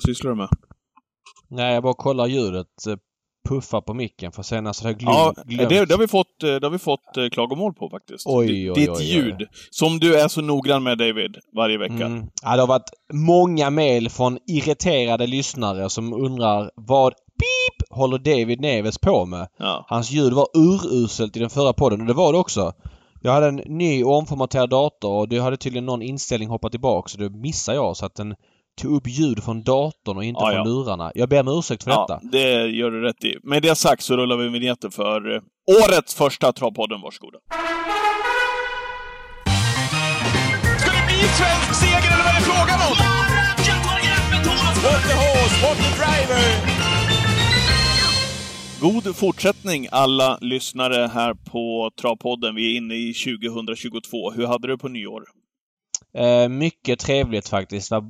Vad sysslar du med? Nej, jag bara kollar ljudet. eh, Puffar på micken för senast hade jag glöm, Ja, glömt. det, det har vi fått, eh, det har vi fått klagomål på faktiskt. Oj, Det- oj, Ditt oj, ljud, som du är så noggrann med David, varje vecka. Mm. Ja, det har varit många mejl från irriterade lyssnare som undrar vad pip håller David Neves på med? Ja. Hans ljud var uruselt i den förra podden och det var det också. Jag hade en ny och omformaterad dator och det hade tydligen någon inställning hoppat tillbaka så det missade jag så att den tog upp ljud från datorn och inte Ja, från ja. lurarna. Jag ber om ursäkt för ja, detta. det gör du rätt i. Med det sagt så rullar vi vignetten för eh, årets första Travpodden. Varsågoda. Ska det bli svensk seger eller vad är det frågan om? What the horse, what the driver! God fortsättning alla lyssnare här på Travpodden. Vi är inne i 2022. Hur hade du på nyår? Eh, mycket trevligt faktiskt. Var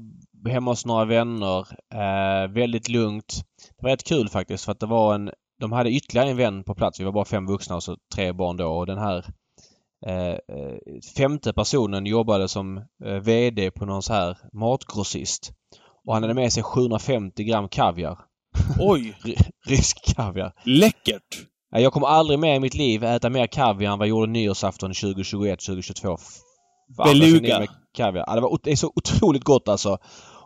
hemma hos några vänner. Eh, väldigt lugnt. Det var rätt kul faktiskt för att det var en... De hade ytterligare en vän på plats. Vi var bara fem vuxna och så tre barn då och den här eh, eh, femte personen jobbade som eh, VD på någon så här matgrossist. Och han hade med sig 750 gram kaviar. Oj, Rysk kaviar. läckert! Jag kommer aldrig mer i mitt liv äta mer kaviar än vad jag gjorde nyårsafton 2021, 2022. Fan, vad jag Beluga. Kaviar. Ja, det, var, det är så otroligt gott alltså.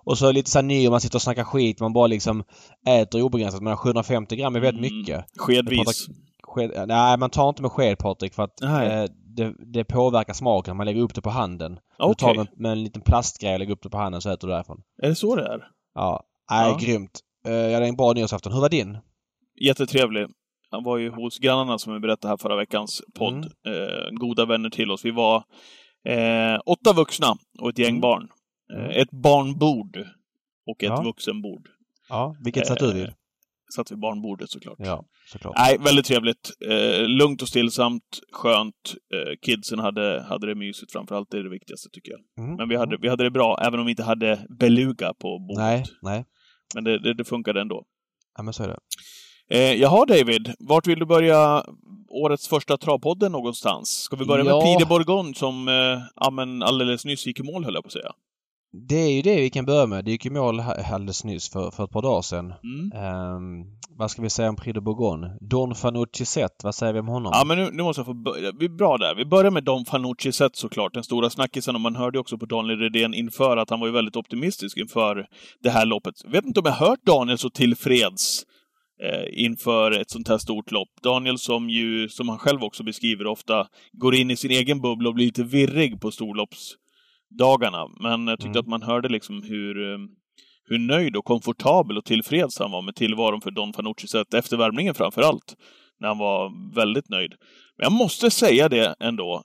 Och så lite såhär nyår, man sitter och snackar skit. Man bara liksom äter obegränsat. Men 750 gram är väldigt Mm. mycket. Skedvis. Sked, nej, man tar inte med sked Patrik för att eh, det, det påverkar smaken. Man lägger upp det på handen. Du Okej. tar med, med en liten plastgrej och lägger upp det på handen så äter du därifrån. Är det så det är? Ja. Nej, Ja. grymt. Eh, jag hade en bra nyårsafton. Hur var din? Jättetrevlig. Han var ju hos grannarna som vi berättade här förra veckans podd. Mm. Eh, goda vänner till oss. Vi var eh, åtta vuxna och ett gäng Mm. barn. Eh, Mm. ett barnbord och ett Ja. vuxenbord. Ja, vilket satt du vid? Eh, Satt vid barnbordet såklart. Ja, såklart. Nej, väldigt trevligt. Eh, lugnt och stillsamt, skönt. Eh, kidsen hade, hade det mysigt framförallt, det är det viktigaste tycker jag. Mm. Men vi hade, vi hade det bra, även om vi inte hade beluga på bordet. Nej, nej. Men det, det, det funkade ändå. Ja, men så är det. Eh, jaha David, vart vill du börja årets första travpodden någonstans? Ska vi börja Ja. med Prix de Bourgogne som eh, ja, men alldeles nyss gick i mål höll jag på att säga. Det är ju det vi kan börja med. Det gick i mål alldeles nyss för, för ett par dagar sedan. Mm. Ehm, vad ska vi säga om Prix de Bourgogne? Don Fanucci Zet, vad säger vi om honom? Ja, men nu, nu måste jag få börja. Vi är bra där. Vi börjar med Don Fanucci sett såklart, den stora snackisen. Och man hörde också på Daniel Redén inför att han var ju väldigt optimistisk inför det här loppet. Vet inte om jag hört Daniel så tillfreds inför ett sånt här stort lopp. Daniel som ju, som han själv också beskriver, ofta går in i sin egen bubbla och blir lite virrig på storloppsdagarna. Men jag tyckte Mm. att man hörde liksom hur, eh, hur nöjd och komfortabel och tillfreds han var med tillvaron för Don Fanucci sett efter värmningen framför allt. När han var väldigt nöjd. Men jag måste säga det ändå.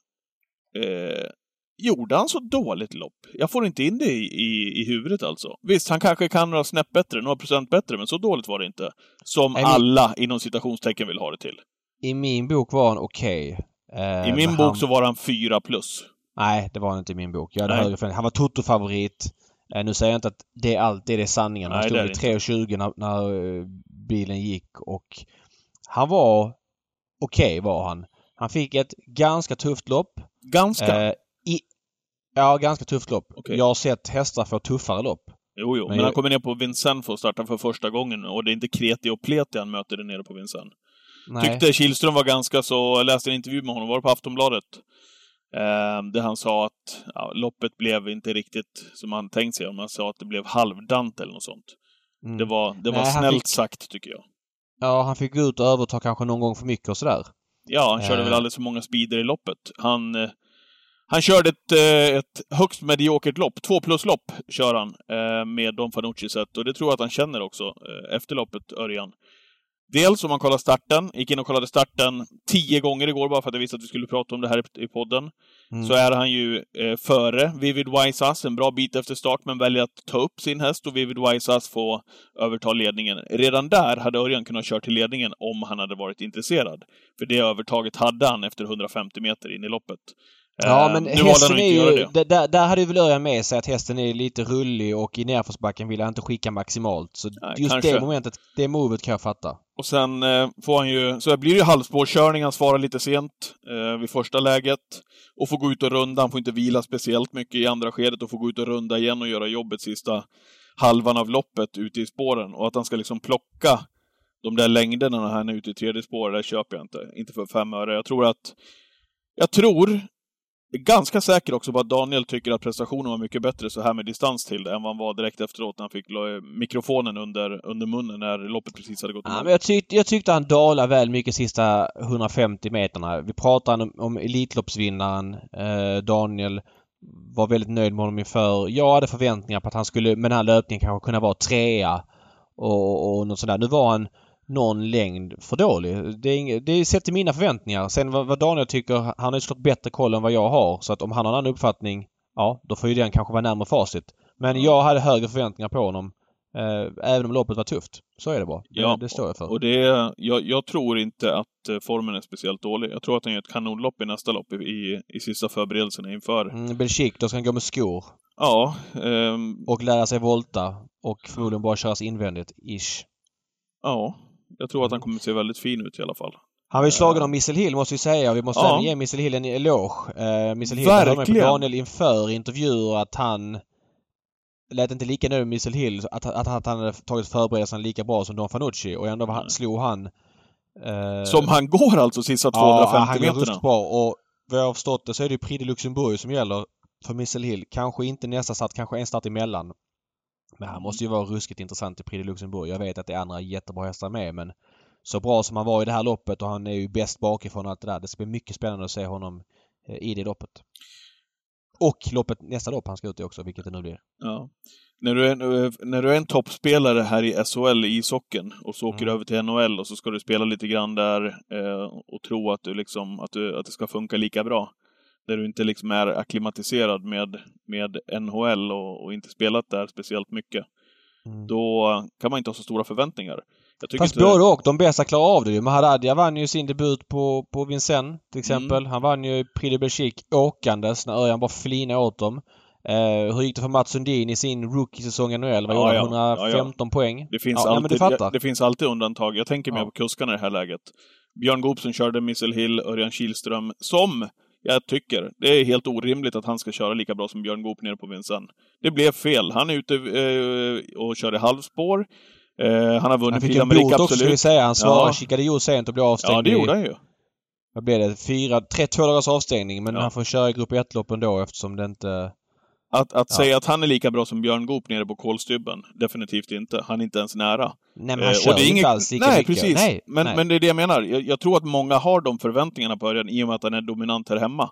Eh, gjorde han så dåligt lopp? Jag får inte in det i, i, i huvudet alltså. Visst, han kanske kan några snäpp bättre, några procent bättre, men så dåligt var det inte. Som men- alla inom citationstecken vill ha det till. I min bok var han okej. Eh, I min bok han... så var han fyra plus. Nej, det var han inte i min bok. Jag hade Nej. högre för Han var Toto-favorit. Eh, nu säger jag inte att det alltid är sanningen. Han Nej, stod vid 3.20 när, när eh, bilen gick och han var okej var han. Han fick ett ganska tufft lopp. Ganska. Eh, i, ja, ganska tufft lopp. Okej. Jag har sett hästar få tuffare lopp. jo, jo. Men, jag- han kommer ner på Vincennes för att starta för första gången och det är inte Kreti och Pleti han möter där nere på Vincennes. Tyckte Kihlström var ganska så, jag läste en intervju med honom, var det på Aftonbladet? Eh, där han sa att ja, loppet blev inte riktigt som han tänkt sig. Man sa att det blev halvdant eller något sånt. Mm. Det var, det var Nej, han snällt fick- sagt, tycker jag. Ja, han fick gå ut och överta kanske någon gång för mycket och sådär. Ja, han körde Eh. väl alldeles för många speeder i loppet. Han, eh, han körde ett, eh, ett högst mediokert lopp. Två plus-lopp kör han eh, med Don Fanucci sett. Och det tror jag att han känner också eh, efter loppet, Örjan. Dels om man kollar starten, gick in och kollade starten tio gånger igår bara för att jag visste att vi skulle prata om det här i- podden. Mm. Så är han ju eh, före Vivid Wise Ass en bra bit efter start, men väljer att ta upp sin häst och Vivid Wise Ass får överta ledningen. Redan där hade Örjan kunnat köra till ledningen om han hade varit intresserad. För det övertaget hade han efter 150 meter in i loppet. Ja, Eh, men nu hästen är ju... Där, där hade ju väl Örjan med sig att hästen är lite rullig och i nerförsbacken vill han inte skicka maximalt. Så Nej, just kanske. det momentet, det movet kan jag fatta. Och sen eh, får han ju, så blir det ju halvspårkörning, han svarar lite sent eh, vid första läget. Och får gå ut och runda, han får inte vila speciellt mycket i andra skedet och får gå ut och runda igen och göra jobbet sista halvan av loppet ute i spåren och att han ska liksom plocka de där längderna när han är ute i tredje spår, det köper jag inte. Inte för fem öre. Jag tror att... Jag tror ganska säker också på att Daniel tycker att prestationen var mycket bättre så här med distans till det än vad han var direkt efteråt när han fick mikrofonen under, under munnen när loppet precis hade gått ja, men jag, tyckte, jag tyckte han dalade väl mycket sista 150 meterna. Vi pratade om, om Elitloppsvinnaren eh, Daniel var väldigt nöjd med honom inför. Jag hade förväntningar på att han skulle med den här löpningen kanske kunna vara trea och, och något sånt där. Nu var han någon längd för dålig. Det är, inget, det är sett till mina förväntningar. Sen vad, vad Daniel tycker, han har ju såklart bättre koll än vad jag har. Så att om han har en annan uppfattning, ja, då får ju den kanske vara närmare facit. Men jag hade högre förväntningar på honom. Eh, även om loppet var tufft. Så är det bara. Ja, det, det står jag för. Och det, jag, jag, tror inte att eh, formen är speciellt dålig. Jag tror att han gör ett kanonlopp i nästa lopp i, i, i sista förberedelserna inför. Mm, Belgique, då ska han gå med skor. Ja. Um... Och lära sig volta. Och förmodligen bara köras invändigt, ish. Ja. Jag tror att han kommer se väldigt fin ut i alla fall. Han var ju slagen av Missel Hill måste vi säga vi måste ja. ge Missel Hill en eloge. Uh, Missel Hill hörde med på Daniel inför intervjuer att han lät inte lika nöjd med Missel Hill att, att, att han hade tagit förberedelserna lika bra som Don Fanucci och ändå mm. slog han... Uh, som han går alltså sista 250 ja, han meterna? Ja, bra och vad jag har förstått det så är det Prix de Luxemburg som gäller för Missel Hill. Kanske inte nästa start, kanske en start emellan. Men han måste ju vara ruskigt intressant i Prix de Luxemburg. Jag vet att det är andra jättebra hästar med men så bra som han var i det här loppet och han är ju bäst bakifrån och allt det där. Det ska bli mycket spännande att se honom eh, i det loppet. Och loppet, nästa lopp han ska ut i också, vilket det nu blir. Ja. När du är, när du är en toppspelare här i SHL i ishocken och så åker du mm. över till NHL och så ska du spela lite grann där eh, och tro att, du liksom, att, du, att det ska funka lika bra. Där du inte liksom är akklimatiserad med, med NHL och, och inte spelat där speciellt mycket. Mm. Då kan man inte ha så stora förväntningar. Fast inte... både och. De bästa klarar av det ju. Mahadadja vann ju sin debut på, på Vincennes till exempel. Mm. Han vann ju Prix de Belgique åkandes när Örjan bara flinade åt dem. Eh, hur gick det för Mats Sundin i sin rookie-säsong i NHL? Vad gjorde han? 115 ja, poäng? Det finns, ja, alltid, ja, det finns alltid undantag. Jag tänker mer på kuskarna i det här läget. Björn Goop som körde Missile Hill, Örjan Kihlström, som jag tycker det är helt orimligt att han ska köra lika bra som Björn Goop nere på Vincennes. Det blev fel. Han är ute eh, och kör i halvspår. Eh, han har vunnit Prix d'Amérique, absolut. också ska vi säga. Han svarade, ja. kikade ju sent och blev avstängd. Ja, det gjorde han ju. Vad blev det? Fyra, tre, två dagars avstängning. Men ja. han får köra i grupp 1-lopp ändå eftersom det inte... Att, att ja. säga att han är lika bra som Björn Goop nere på Kolstybben, definitivt inte. Han är inte ens nära. Nej, men han eh, kör det är inte alls lika nej, mycket. Precis. Nej, men, nej. men det är det jag menar. Jag, jag, tror att många har de förväntningarna på Örjan i och med att han är dominant här hemma.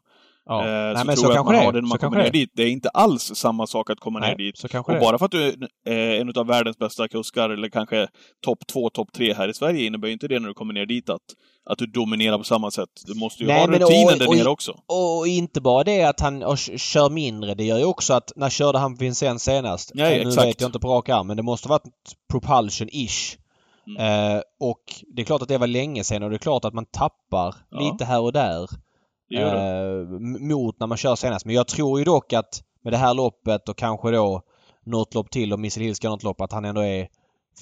Ja. Eh, Nej, så men tror så jag att man det. har det när man så kommer ner det. dit. Det är inte alls samma sak att komma Nej, ner dit. och det. bara för att du är eh, en av världens bästa kuskar, eller kanske topp två, topp tre här i Sverige, innebär inte det när du kommer ner dit att, att du dominerar på samma sätt. Du måste ju Nej, ha rutinen och, där nere också. Och inte bara det att han kör mindre, det gör ju också att, när körde han Vincent senast? Nej, nu exakt. vet jag inte på rak arm, men det måste varit propulsion-ish. Mm. Eh, och det är klart att det var länge sedan och det är klart att man tappar ja. lite här och där. Eh, mot när man kör senast. Men jag tror ju dock att med det här loppet och kanske då något lopp till och Missile Hill ska något lopp att han ändå är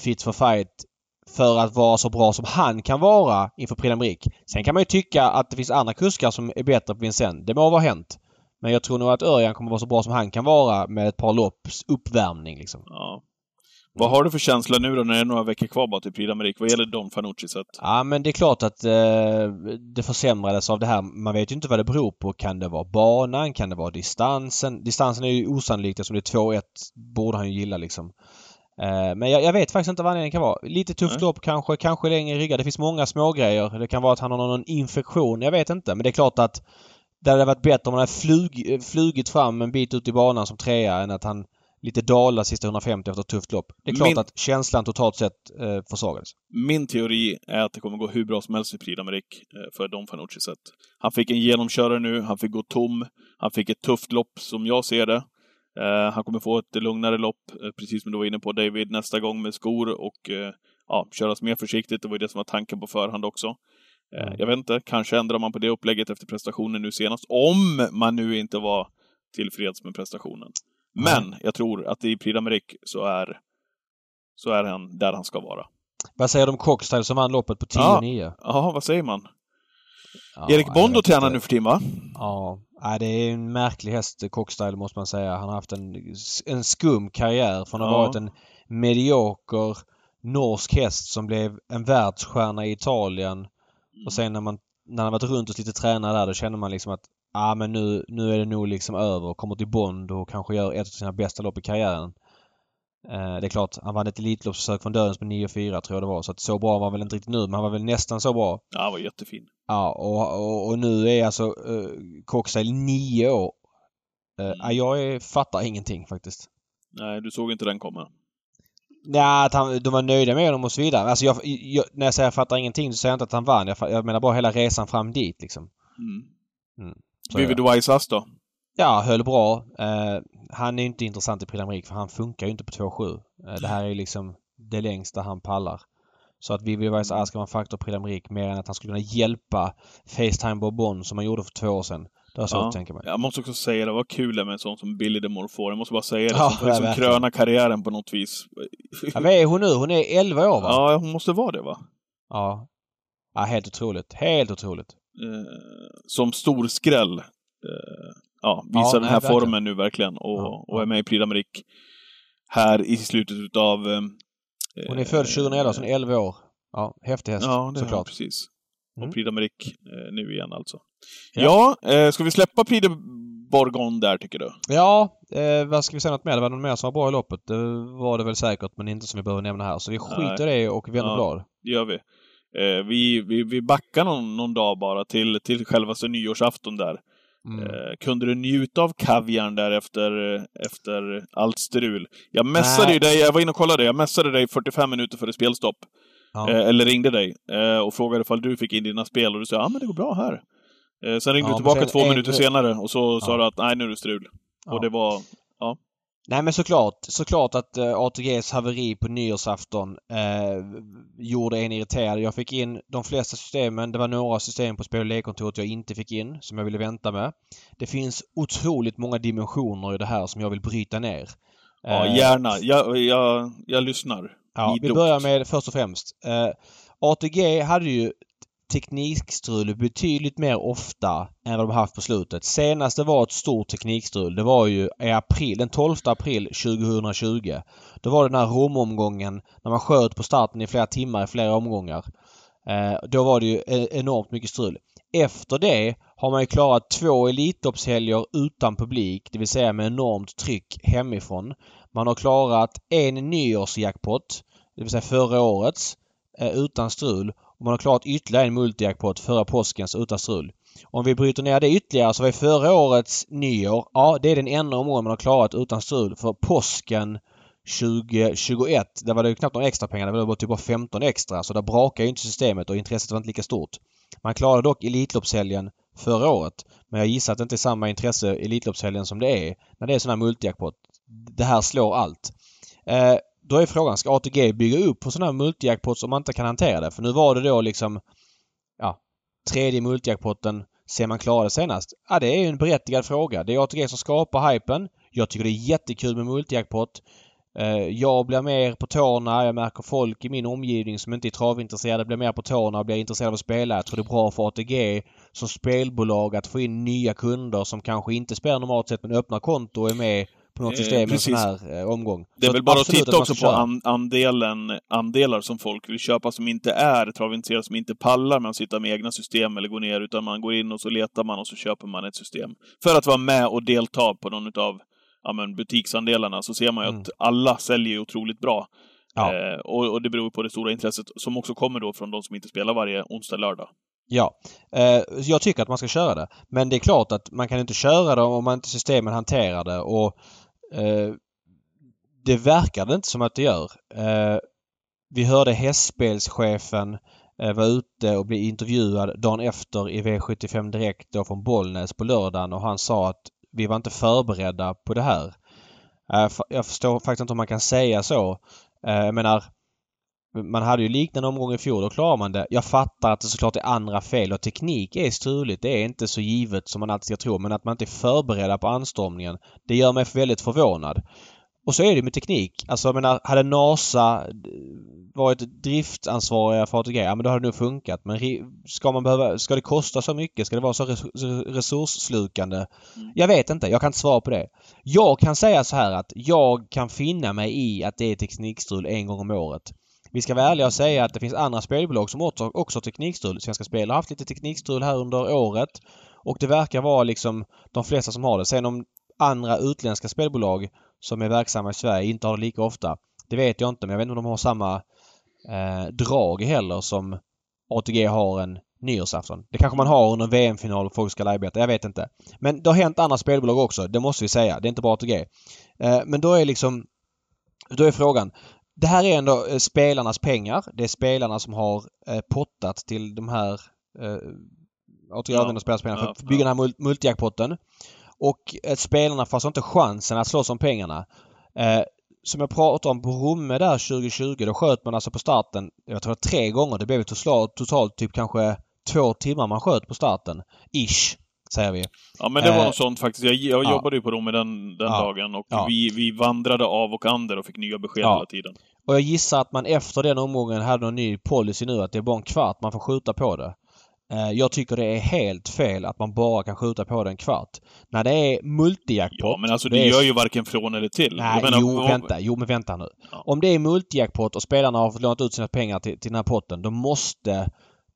fit for fight för att vara så bra som han kan vara inför Prix. Sen kan man ju tycka att det finns andra kuskar som är bättre på Vincennes. Det må vara hänt. Men jag tror nog att Örjan kommer vara så bra som han kan vara med ett par lopps uppvärmning liksom. Ja. Vad har du för känsla nu då när det är några veckor kvar bara till Prix d'Amérique vad gäller Don Fanucci sett? Ja men det är klart att eh, det försämrades av det här. Man vet ju inte vad det beror på. Kan det vara banan? Kan det vara distansen? Distansen är ju osannolik eftersom det är 2-1 borde han ju gilla liksom. Eh, men jag, jag, vet faktiskt inte vad anledningen kan vara. Lite tufft lopp kanske, kanske längre ryggar. Det finns många smågrejer. Det kan vara att han har någon infektion. Jag vet inte. Men det är klart att det hade varit bättre om han hade flug, flugit fram en bit ut i banan som trea än att han lite dala sista 150 efter ett tufft lopp. Det är klart Min... att känslan totalt sett eh, försvagades. Min teori är att det kommer gå hur bra som helst i Prix eh, för Don Fanucci sett. Han fick en genomkörare nu, han fick gå tom, han fick ett tufft lopp som jag ser det. Eh, han kommer få ett lugnare lopp, eh, precis som du var inne på David, nästa gång med skor och eh, ja, köras mer försiktigt. Det var ju det som var tanken på förhand också. Eh, mm. Jag vet inte, kanske ändrar man på det upplägget efter prestationen nu senast, om man nu inte var tillfreds med prestationen. Men jag tror att i Prix d'Amérique så är, så är han där han ska vara. Vad säger du om Cockstyle som vann loppet på 10-9? Ja, ja, vad säger man? Ja, Erik Bondo tränar nu för tiden va? Ja, Nej, det är en märklig häst, Cockstyle, måste man säga. Han har haft en, en skum karriär från att ha Ja. varit en medioker norsk häst som blev en världsstjärna i Italien. Och sen när man när han varit runt hos lite tränare där då känner man liksom att ah, men nu, nu är det nog liksom över. Kommer till Bond och kanske gör ett av sina bästa lopp i karriären. Eh, det är klart, han vann ett Elitloppsförsök från Dödens med 9-4 tror jag det var. Så att så bra var han väl inte riktigt nu men han var väl nästan så bra. Ja, han var jättefin. Ja, och, och, och nu är alltså uh, Cockstyle nio år. Uh, Mm. ja, jag är, fattar ingenting faktiskt. Nej, du såg inte den komma. Nej, att han, de var nöjda med honom och så vidare. Alltså jag, jag, när jag säger jag fattar ingenting så säger jag inte att han vann. Jag, jag menar bara hela resan fram dit liksom. Mm. Så, ja. Vivid Wise då? ja, höll bra. Eh, han är inte intressant i d'Amérique för han funkar ju inte på 2,7. Eh, det här är ju liksom det längsta han pallar. Så att Vivid Wise Ask ska vara en faktor Prix d'Amérique mer än att han skulle kunna hjälpa Facetime Bourbon som han gjorde för två år sedan. Det har jag Ja. att tänka mig. Jag måste också säga det var kul med en sån som Billy the Morphore. Jag måste bara säga det. Ja, som får liksom kröna karriären på något vis. Ja, vad är hon nu? Hon är 11 år va? Ja, hon måste vara det va? Ja. Ja, helt otroligt. Helt otroligt. Eh, som stor skräll. Eh, ja, visar Ja, den här verkligen. formen nu verkligen och, Ja, och är med i Prix d'Amérique här i slutet utav... Eh, Hon är född 2011, så hon är 11 år. Ja, häftig häst. Ja, det såklart. precis. Mm. Och Prix d'Amérique eh, nu igen alltså. Ja, Ja. eh, ska vi släppa Prix de Bourgogne där tycker du? Ja, eh, vad ska vi säga något mer? Det var någon mer som var bra i loppet. Det var det väl säkert, men inte som vi behöver nämna här. Så vi skiter i det och vänder Ja. blad. Det gör vi. Eh, vi, vi, vi backar någon, någon dag bara till, till självaste nyårsafton där. Mm. Eh, kunde du njuta av kaviarn där efter, efter allt strul? Jag messade ju dig, jag var inne och kollade, jag messade dig 45 minuter före spelstopp. Ja. Eh, eller ringde dig eh, och frågade ifall du fick in dina spel och du sa ja men det går bra här. Eh, sen ringde Ja, du tillbaka två minuter senare och så sa Ja. du att nej nu är det strul. Ja. Och det var... Nej men såklart, såklart att uh, ATGs haveri på nyårsafton eh, gjorde en irriterad. Jag fick in de flesta systemen. Det var några system på spel och jag inte fick in som jag ville vänta med. Det finns otroligt många dimensioner i det här som jag vill bryta ner. Ja, Eh, gärna. Jag, jag, jag lyssnar. Ja, vi börjar med först och främst. Eh, ATG hade ju teknikstrul betydligt mer ofta än vad de haft på slutet. Senast det var ett stort teknikstrul, det var ju i april, den 12 april 2020. Då var det den här romomgången när man sköt på starten i flera timmar i flera omgångar. Eh, då var det ju e-, enormt mycket strul. Efter det har man ju klarat två Elitloppshelger utan publik, det vill säga med enormt tryck hemifrån. Man har klarat en nyårsjackpot, det vill säga förra årets, eh, utan strul. Man har klarat ytterligare en multijackpot förra påskens utan strul. Om vi bryter ner det ytterligare så var förra årets nyår, ja det är den enda omgången man har klarat utan strul. För påsken 2021, där var det ju knappt några extra pengar. Det var bara typ bara 15 extra. Så där brakar ju inte systemet och intresset var inte lika stort. Man klarade dock Elitloppshelgen förra året. Men jag gissar att det inte är samma intresse Elitloppshelgen som det är när det är sån här multijackpot. Det här slår allt. Eh, då är frågan, ska ATG bygga upp på sådana här multijackpots om man inte kan hantera det? För nu var det då liksom ja, tredje multijackpotten sen man klarade senast. Ja, det är ju en berättigad fråga. Det är ATG som skapar hypen. Jag tycker det är jättekul med multijackpot. Eh, jag blir mer på tårna. Jag märker folk i min omgivning som inte är travintresserade blir mer på tårna och blir intresserade av att spela. Jag tror det är bra för ATG som spelbolag att få in nya kunder som kanske inte spelar normalt sett men öppnar konto och är med på något Eh, system i en sån här eh, omgång. Det är Så väl bara att titta också på an, andelen andelar som folk vill köpa som inte är travintresserade, som inte pallar med att sitta med egna system eller gå ner, utan man går in och så letar man och så köper man ett system. För att vara med och delta på någon utav ja, men butiksandelarna så ser man ju Mm. att alla säljer otroligt bra. Ja. Eh, och, och det beror på det stora intresset som också kommer då från de som inte spelar varje onsdag, lördag. Ja. Eh, jag tycker att man ska köra det. Men det är klart att man kan inte köra det om man inte systemen hanterar det och eh, Eh, det verkar det inte som att det gör. Eh, vi hörde hästspelschefen var vara ute och bli intervjuad dagen efter i V75 Direkt då från Bollnäs på lördagen och han sa att vi var inte förberedda på det här. Jag förstår faktiskt inte om man kan säga så. Jag menar man hade ju liknande omgång i fjol, då klarar man det. Jag fattar att det såklart är andra fel och teknik är struligt. Det är inte så givet som man alltid ska tro. Men att man inte är förberedda på anstormningen, det gör mig väldigt förvånad. Och så är det med teknik. Alltså jag menar, hade NASA varit driftansvariga för ATG, ja men då hade det nog funkat. Men ska man behöva, ska det kosta så mycket? Ska det vara så resursslukande? Mm. Jag vet inte. Jag kan inte svara på det. Jag kan säga så här att jag kan finna mig i att det är teknikstrul en gång om året. Vi ska vara ärliga och säga att det finns andra spelbolag som också, också har teknikstrul. Svenska Spel har haft lite teknikstrul här under året. Och det verkar vara liksom de flesta som har det. Sen om andra utländska spelbolag som är verksamma i Sverige inte har det lika ofta. Det vet jag inte men jag vet inte om de har samma eh, drag heller som ATG har en nyårsafton. Det kanske man har under VM-final och folk ska arbeta. Jag vet inte. Men det har hänt andra spelbolag också. Det måste vi säga. Det är inte bara ATG. Eh, men då är liksom... Då är frågan. Det här är ändå eh, spelarnas pengar. Det är spelarna som har eh, pottat till de här eh, ATG ja. använder spelarnas pengar för att bygga den här multijackpotten. Och eh, spelarna får alltså inte chansen att slåss om pengarna. Eh, som jag pratade om på Romme där 2020, då sköt man alltså på starten, jag tror tre gånger. Det blev totalt typ kanske två timmar man sköt på starten. Ish, säger vi. Ja men det var eh, något sånt faktiskt. Jag, jag ja. jobbade ju på Romme den, den ja. dagen och ja. vi, vi vandrade av och ander och fick nya besked ja. hela tiden. Och jag gissar att man efter den omgången hade någon ny policy nu att det är bara en kvart man får skjuta på det. Eh, jag tycker det är helt fel att man bara kan skjuta på den kvart. När det är multijackpot... Ja, men alltså det, det är... gör ju varken från eller till. Nej, menar, jo, om... vänta. Jo, men vänta nu. Ja. Om det är multijackpot och spelarna har lånat ut sina pengar till, till den här potten, då måste...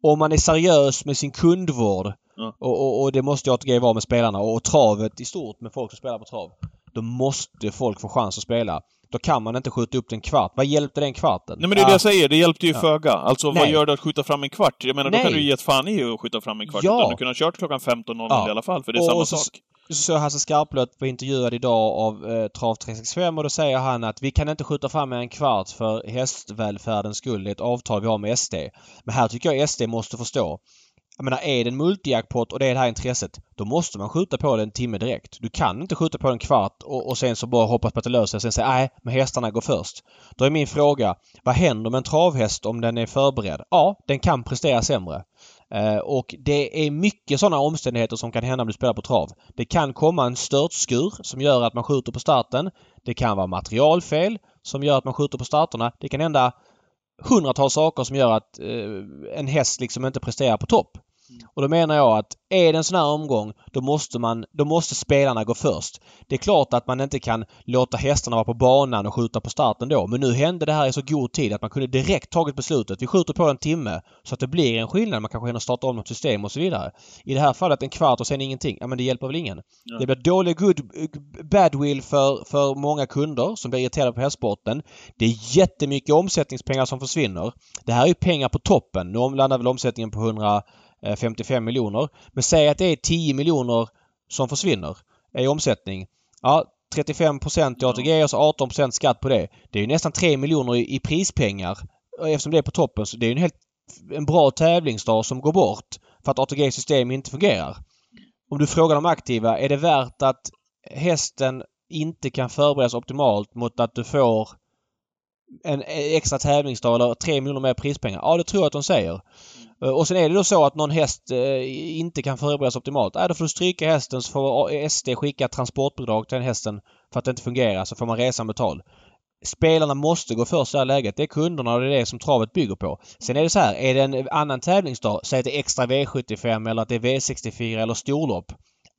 Om man är seriös med sin kundvård ja. och, och, och, det måste ATG vara med spelarna och, travet i stort med folk som spelar på trav. Då måste folk få chans att spela. Då kan man inte skjuta upp den kvart. Vad hjälpte den kvarten? Nej men det är det jag säger, det hjälpte ju ja. föga. Alltså Nej. vad gör det att skjuta fram en kvart? Jag menar, Nej. då kan du ge ett fan i att skjuta fram en kvart. Ja. Utan du kunde ha kört klockan 15.00 ja. i alla fall, för det är och, samma och så, sak. Så Hasse Skarplöt var intervjuad idag av eh, Trav 365 och då säger han att vi kan inte skjuta fram en kvart för hästvälfärdens skull. Det är ett avtal vi har med SD. Men här tycker jag SD måste förstå jag menar, är det en multijackpot och det är det här intresset, då måste man skjuta på det en timme direkt. Du kan inte skjuta på den en kvart och, och sen så bara hoppas på att det löser sig och sen säga nej, men hästarna går först. Då är min fråga, vad händer med en travhäst om den är förberedd? Ja, den kan prestera sämre. Eh, och det är mycket sådana omständigheter som kan hända om du spelar på trav. Det kan komma en störtskur som gör att man skjuter på starten. Det kan vara materialfel som gör att man skjuter på starterna. Det kan hända hundratals saker som gör att eh, en häst liksom inte presterar på topp. Och då menar jag att är det en sån här omgång då måste man, då måste spelarna gå först. Det är klart att man inte kan låta hästarna vara på banan och skjuta på starten då. Men nu hände det här i så god tid att man kunde direkt tagit beslutet. Vi skjuter på en timme så att det blir en skillnad. Man kanske hinner starta om något system och så vidare. I det här fallet en kvart och sen ingenting. Ja men det hjälper väl ingen. Ja. Det blir dålig good, badwill för, för många kunder som blir irriterade på hästsporten. Det är jättemycket omsättningspengar som försvinner. Det här är ju pengar på toppen. Nu landar väl omsättningen på 100 Eh, 55 miljoner. Men säg att det är 10 miljoner som försvinner i omsättning. Ja, 35 procent i ATG och så 18 procent skatt på det. Det är ju nästan 3 miljoner i, i prispengar. Eftersom det är på toppen så det är en helt en bra tävlingsdag som går bort för att ATGs system inte fungerar. Om du frågar de aktiva, är det värt att hästen inte kan förberedas optimalt mot att du får en extra tävlingsdag eller 3 miljoner mer prispengar? Ja, det tror jag att de säger. Eh, och sen är det då så att någon häst eh, inte kan förberedas optimalt. Äh, då får du stryka hästen så får SD skicka transportbidrag till den hästen för att det inte fungerar så får man resan betald. Spelarna måste gå först i det här läget. Det är kunderna och det är det som travet bygger på. Sen är det så här, är det en annan tävlingsdag, säg att det är extra V75 eller att det är V64 eller storlopp.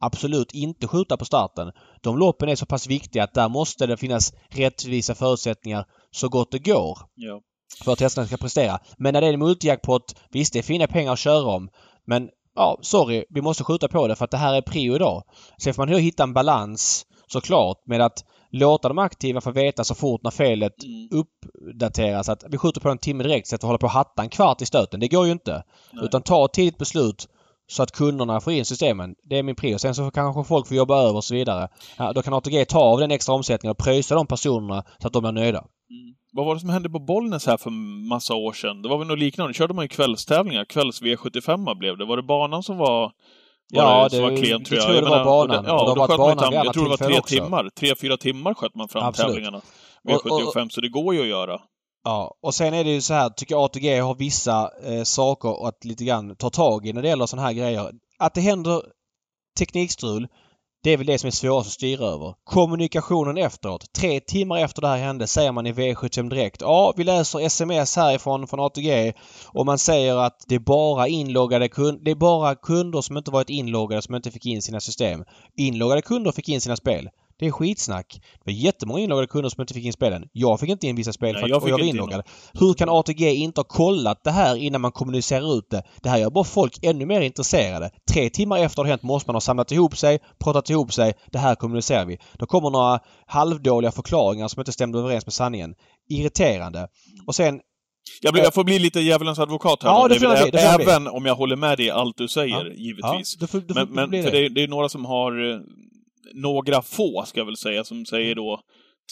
Absolut inte skjuta på starten. De loppen är så pass viktiga att där måste det finnas rättvisa förutsättningar så gott det går. Ja för att hästarna ska prestera. Men när det är en multijackpot, visst det är fina pengar att köra om. Men ja, sorry, vi måste skjuta på det för att det här är prio idag. Sen får man hitta en balans såklart med att låta de aktiva få veta så fort när felet mm. uppdateras att vi skjuter på en timme direkt så att vi håller på att hatta en kvart i stöten. Det går ju inte. Nej. Utan ta ett tidigt beslut så att kunderna får in systemen. Det är min prio. Sen så kanske folk får jobba över och så vidare. Ja, då kan ATG ta av den extra omsättningen och pröjsa de personerna så att de blir nöjda. Mm. Vad var det som hände på Bollnäs här för massa år sedan? Det var väl något liknande? körde man ju kvällstävlingar. Kvälls V75 blev det. Var det banan som var... var ja, det, var klen, tror jag. tror jag det var banan. Det, ja, då sköt man tam, jag tror det var tre också. timmar. Tre, fyra timmar sköt man fram Absolut. tävlingarna. V75, och, och, så det går ju att göra. Ja, och sen är det ju så här, tycker jag ATG har vissa eh, saker att lite grann ta tag i när det gäller sådana här grejer. Att det händer teknikstrul, det är väl det som är svårast att styra över. Kommunikationen efteråt. Tre timmar efter det här hände säger man i V75 Direkt. Ja, vi läser sms härifrån från ATG och man säger att det är bara inloggade kunder, det är bara kunder som inte varit inloggade som inte fick in sina system. Inloggade kunder fick in sina spel. Det är skitsnack. Det var jättemånga inloggade kunder som inte fick in spelen. Jag fick inte in vissa spel Nej, för jag och jag var inloggad. Hur kan ATG inte ha kollat det här innan man kommunicerar ut det? Det här gör bara folk ännu mer intresserade. Tre timmar efter det har hänt måste man ha samlat ihop sig, pratat ihop sig. Det här kommunicerar vi. Då kommer några halvdåliga förklaringar som inte stämde överens med sanningen. Irriterande. Och sen Jag, blir, jag får bli lite djävulens advokat här Ja, då, det David, jag det får jag. Även om jag håller med dig i allt du säger, givetvis. Ja, du får, du får, Men, men för det. det, det är några som har, eh, några få ska jag väl säga, som säger då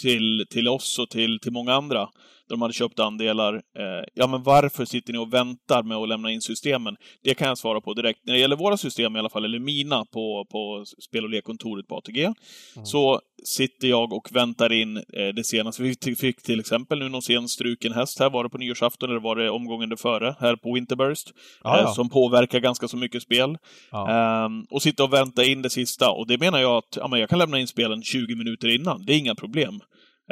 till, till oss och till, till många andra, där de hade köpt andelar. Eh, ja, men varför sitter ni och väntar med att lämna in systemen? Det kan jag svara på direkt. När det gäller våra system i alla fall, eller mina på, på spel och lekkontoret på ATG, Mm. så sitter jag och väntar in eh, det senaste. Vi fick till exempel nu någon sen struken häst här, var det på nyårsafton eller var det omgången före, här på Winterburst, Ja, eh, ja. som påverkar ganska så mycket spel. Ehm, och sitta och vänta in det sista. Och det menar jag att ja, men jag kan lämna in spelen 20 minuter innan. Det är inga problem.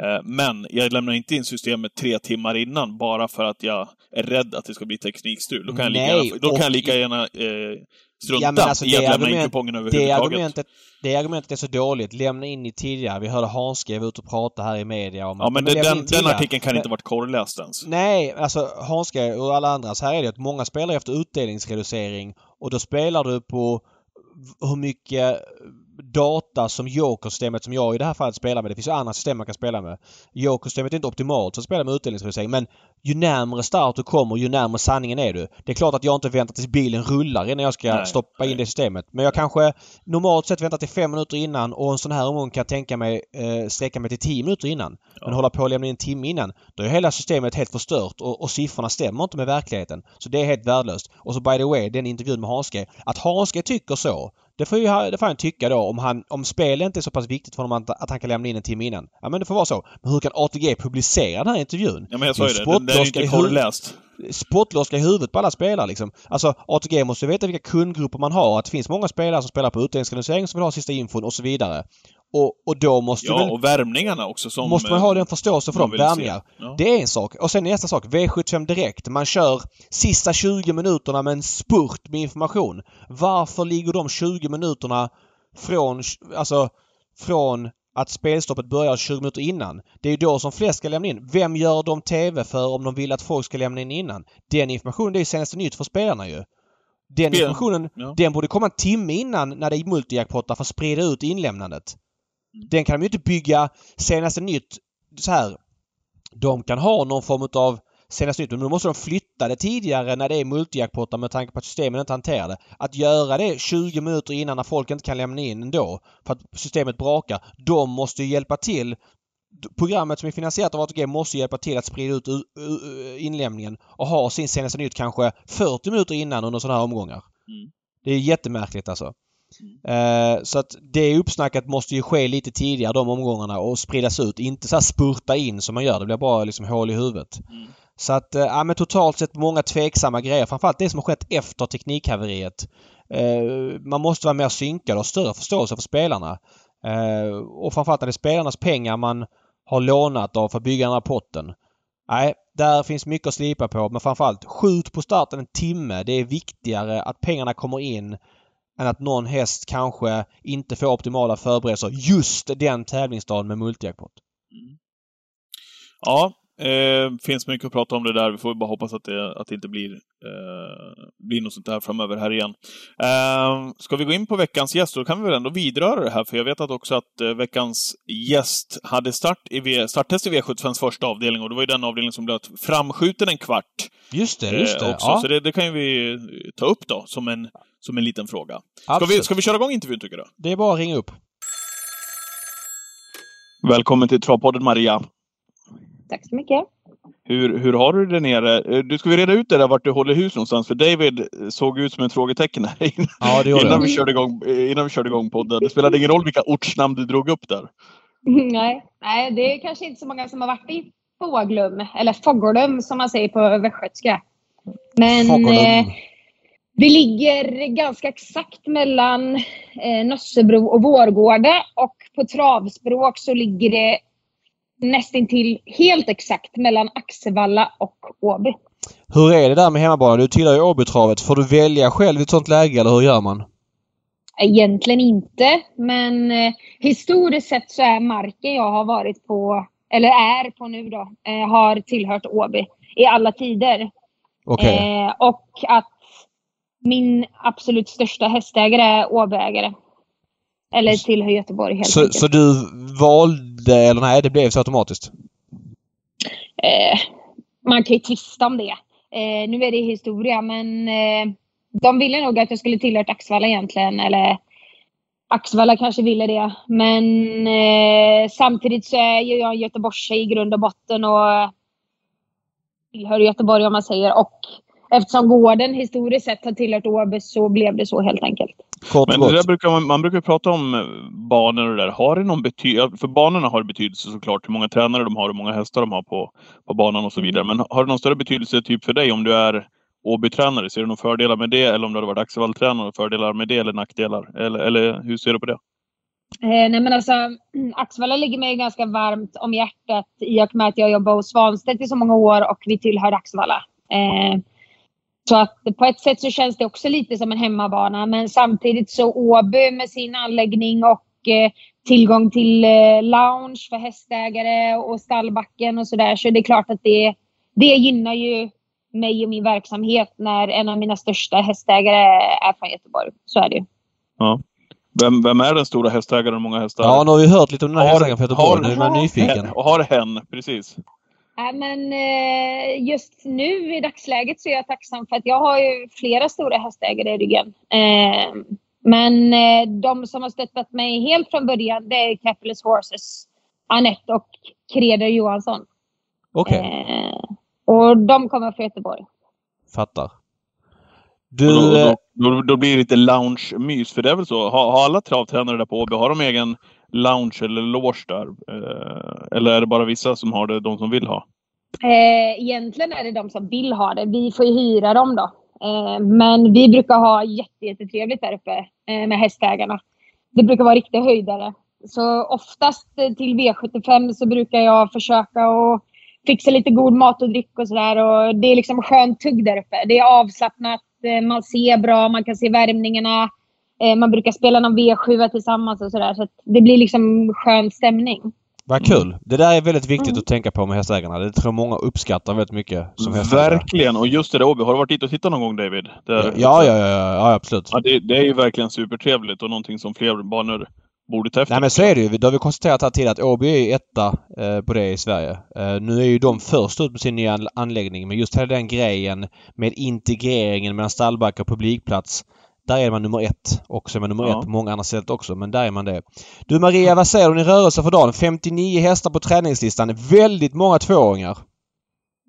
Eh, men jag lämnar inte in systemet tre timmar innan bara för att jag är rädd att det ska bli teknikstrul. Då kan jag lika gärna, då kan jag lika gärna eh, strunta Ja, alltså, i att det lämna in kupongen Det överhuvudtaget. argumentet, det argumentet är så dåligt. Lämna in i tidigare. Vi hörde Hanske vara ute och prata här i media om Ja, men det, den, den artikeln kan Men- inte varit korrläst ens. Nej, alltså Hanske och alla andra. Så här är det att många spelar efter utdelningsreducering och då spelar du på hur mycket data som Joker-systemet som jag i det här fallet spelar med. Det finns ju andra system man kan spela med. Joker-systemet är inte optimalt för att spela med utdelningsreducering men ju närmare start du kommer ju närmare sanningen är du. Det är klart att jag inte väntar tills bilen rullar innan jag ska Nej, stoppa in nej. det systemet. Men jag kanske normalt sett väntar till fem minuter innan och en sån här omgång kan jag tänka mig eh, sträcka mig till tio minuter innan. Men hålla på och lämna in en timme innan. Då är hela systemet helt förstört och, och siffrorna stämmer inte med verkligheten. Så det är helt värdelöst. Och så by the way, den intervjun med Hanske. Att Hanske tycker så. Det får, ju, det får han tycka då om, han, om spel inte är så pass viktigt för honom att, att han kan lämna in en timme innan. Ja men det får vara så. Men hur kan ATG publicera den här intervjun? Ja, men jag sa ju det. Den, den är inte korrläst. spottloska i huvudet på alla spelare liksom. Alltså ATG måste veta vilka kundgrupper man har. Att det finns många spelare som spelar på utdelningsreducering som vill ha sista infon och så vidare. Och, och då måste Ja, väl, och värmningarna också som... måste man ha den förståelsen för dem. Värmningar. Ja. Det är en sak. Och sen nästa sak. V75 Direkt. Man kör sista 20 minuterna med en spurt med information. Varför ligger de 20 minuterna från, alltså, från att spelstoppet börjar 20 minuter innan? Det är ju då som flest ska lämna in. Vem gör de TV för om de vill att folk ska lämna in innan? Den informationen, det är ju senaste nytt för spelarna ju. Den informationen, Ja. den borde komma en timme innan när det är multijackpottar för att sprida ut inlämnandet. Den kan de ju inte bygga senaste nytt så här. De kan ha någon form av senaste nytt men då måste de flytta det tidigare när det är multijackpottar med tanke på att systemen inte hanterar det. Att göra det 20 minuter innan när folk inte kan lämna in ändå för att systemet brakar. De måste ju hjälpa till. Programmet som är finansierat av ATG måste hjälpa till att sprida ut inlämningen och ha sin senaste nytt kanske 40 minuter innan under sådana här omgångar. Mm. Det är jättemärkligt alltså. Eh, så att det uppsnacket måste ju ske lite tidigare de omgångarna och spridas ut. Inte så här spurta in som man gör. Det blir bara liksom hål i huvudet. Mm. Så att, eh, ja men totalt sett många tveksamma grejer. Framförallt det som har skett efter teknikhaveriet. Eh, man måste vara mer synkad och större förståelse för spelarna. Och framförallt när det är spelarnas pengar man har lånat av för att bygga den här potten. Nej, där finns mycket att slipa på men framförallt skjut på starten en timme. Det är viktigare att pengarna kommer in än att någon häst kanske inte får optimala förberedelser just den tävlingsdagen med multijackpot. Ja, eh, finns mycket att prata om det där. Vi får bara hoppas att det, att det inte blir, eh, blir något sånt där framöver här igen. Eh, ska vi gå in på veckans gäst, då kan vi väl ändå vidröra det här, för jag vet att också att eh, veckans gäst hade start i v, starttest i V75s första avdelning, och det var ju den avdelning som blev framskjuten en kvart. Just det, just eh, det. också. Ja, Så det, det kan ju vi eh, ta upp då, som en, som en liten fråga. Ska vi, ska vi köra igång intervjun, tycker du? Det är bara att ringa upp. Välkommen till Travpodden, Maria. Tack så mycket. Hur, hur har du det nere? Eh, Du ska vi reda ut det där vart du håller hus någonstans? För David eh, såg ut som ett frågetecken här innan, Ja, det innan, jag. vi körde igång, eh, innan vi körde igång podden. Det spelade ingen roll vilka ortsnamn du drog upp där. Nej, nej, det är kanske inte så många som har varit i Fåglum, eller Fågelum som man säger på västgötska. Men eh, Det ligger ganska exakt mellan eh, Nössebro och Vårgårda och på travspråk så ligger det nästintill helt exakt mellan Axevalla och Åby. Hur är det där med hemmabana? Du tillhör ju Åbytravet. Får du välja själv i ett sånt läge eller hur gör man? Egentligen inte, men eh, historiskt sett så är marken jag har varit på, eller är på nu då, eh, har tillhört Åby i alla tider. Okej. Eh, och att min absolut största hästägare är Åbyägare. Eller tillhör Göteborg helt Så, enkelt. så du valde, eller nej det blev så automatiskt? Eh, man kan ju tvista om det. Eh, nu är det historia, men eh, de ville nog att jag skulle tillhört Axvalla egentligen. Eller Axvalla kanske ville det. Men eh, samtidigt så är ju jag en Göteborgstjej i grund och botten och tillhör Göteborg om man säger. Och eftersom gården historiskt sett har tillhört Åby så blev det så helt enkelt. Kort Men det brukar man, man brukar prata om eh, banor och det där. Har det någon betydelse? För banorna har betydelse såklart. Hur många tränare de har och hur många hästar de har på, på banan och så vidare. Men har det någon större betydelse typ för dig om du är Åby-tränare? Ser du några fördelar med det? Eller om du hade varit Axevall-tränare? Fördelar med det eller nackdelar? Eller, eller hur ser du på det? Eh, nej men alltså, Axvalla ligger mig ganska varmt om hjärtat i och med att jag jobbar hos Svanstedt i så många år och vi tillhör Axvalla. Eh, så att på ett sätt så känns det också lite som en hemmabana men samtidigt så Åby med sin anläggning och eh, tillgång till eh, lounge för hästägare och stallbacken och sådär så det är klart att det, det gynnar ju mig och min verksamhet när en av mina största hästägare är från Göteborg. Så är det ju. Ja. Vem, vem är den stora hästägaren och många hästar? Ja, nu har vi hört lite om den här Har- hästägaren från Göteborg. har- Nu är man nyfiken. Och har hen, precis. Nej, men eh, just nu i dagsläget så är jag tacksam för att jag har ju flera stora hästägare i ryggen. Eh, men eh, de som har stöttat mig helt från början det är Capitalist Horses, Anette och Kreder Johansson. Okej, Eh, och de kommer från Göteborg. fattar. Du... då, då, då, då blir det lite lounge-mys. För det är väl så? Har, har alla travtränare där på Åby, har de egen lounge eller loge där? Eh, eller är det bara vissa som har det, de som vill ha? Eh, egentligen är det de som vill ha det. Vi får ju hyra dem då. Eh, men vi brukar ha jättetrevligt där uppe eh, med hästägarna. Det brukar vara riktiga höjdare. Så oftast eh, till V75 så brukar jag försöka att fixa lite god mat och dryck och sådär. Det är liksom skönt tugg där uppe. Det är avslappnat, eh, man ser bra, man kan se värmningarna. Eh, man brukar spela någon V7 tillsammans och sådär. Så det blir liksom skön stämning. Vad kul! Det där är väldigt viktigt Mm. att tänka på med hästägarna. Det tror jag många uppskattar väldigt mycket som hästägare. Verkligen! Och just det där Åby, har du varit dit och tittat någon gång David? Det, Ja, ja, ja, ja, ja absolut. Ja, det, det är ju verkligen supertrevligt och någonting som fler banor borde ta efter. Nej men så är det ju. Det har vi konstaterat här tidigare att Åby är etta eh, på det i Sverige. Eh, nu är ju de först ut med sin nya anl- anläggning men just hela den grejen med integreringen mellan stallbackar och publikplats. Där är man nummer ett. Och så är man nummer Ja. ett på många andra ställen också men där är man det. Du Maria, vad säger du om din rörelse för dagen? 59 hästar på träningslistan. Väldigt många tvååringar.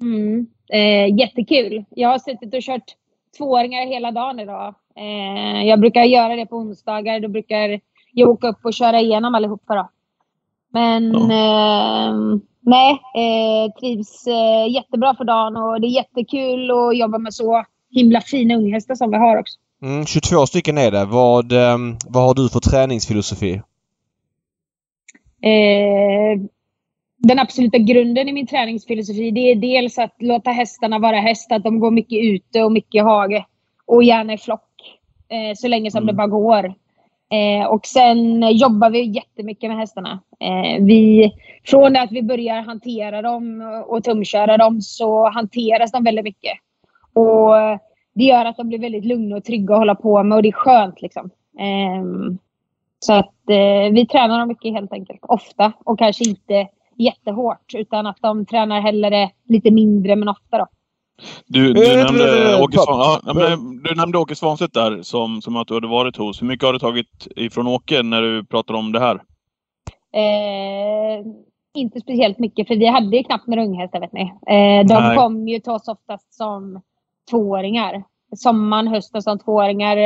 Mm. Eh, jättekul. Jag har suttit och kört tvååringar hela dagen idag. Eh, jag brukar göra det på onsdagar. Då brukar jag åka upp och köra igenom allihopa. Då. Men eh, nej, eh, trivs eh, jättebra för dagen och det är jättekul att jobba med så himla fina unghästar som vi har också. Mm, 22 stycken är det. Vad, eh, vad har du för träningsfilosofi? Eh, den absoluta grunden i min träningsfilosofi det är dels att låta hästarna vara hästar. Att de går mycket ute och mycket i hage. Och gärna i flock. Eh, så länge som Mm. det bara går. Eh, och sen jobbar vi jättemycket med hästarna. Eh, vi, från det att vi börjar hantera dem och tumköra dem så hanteras de väldigt mycket. Och det gör att de blir väldigt lugna och trygga att hålla på med och det är skönt liksom. Ehm, så att eh, vi tränar dem mycket helt enkelt. Ofta och kanske inte jättehårt utan att de tränar hellre lite mindre men ofta då. Du, Eh, du, nämnde Åke papp. Svan, ja, men du nämnde Åke Svanstedt där som, som att du hade varit hos. Hur mycket har du tagit ifrån Åke när du pratar om det här? Eh, inte speciellt mycket för vi hade ju knappt några unghästar vet ni. Eh, de Nej. kom ju till oss oftast som tvååringar. Sommaren, hösten som tvååringar.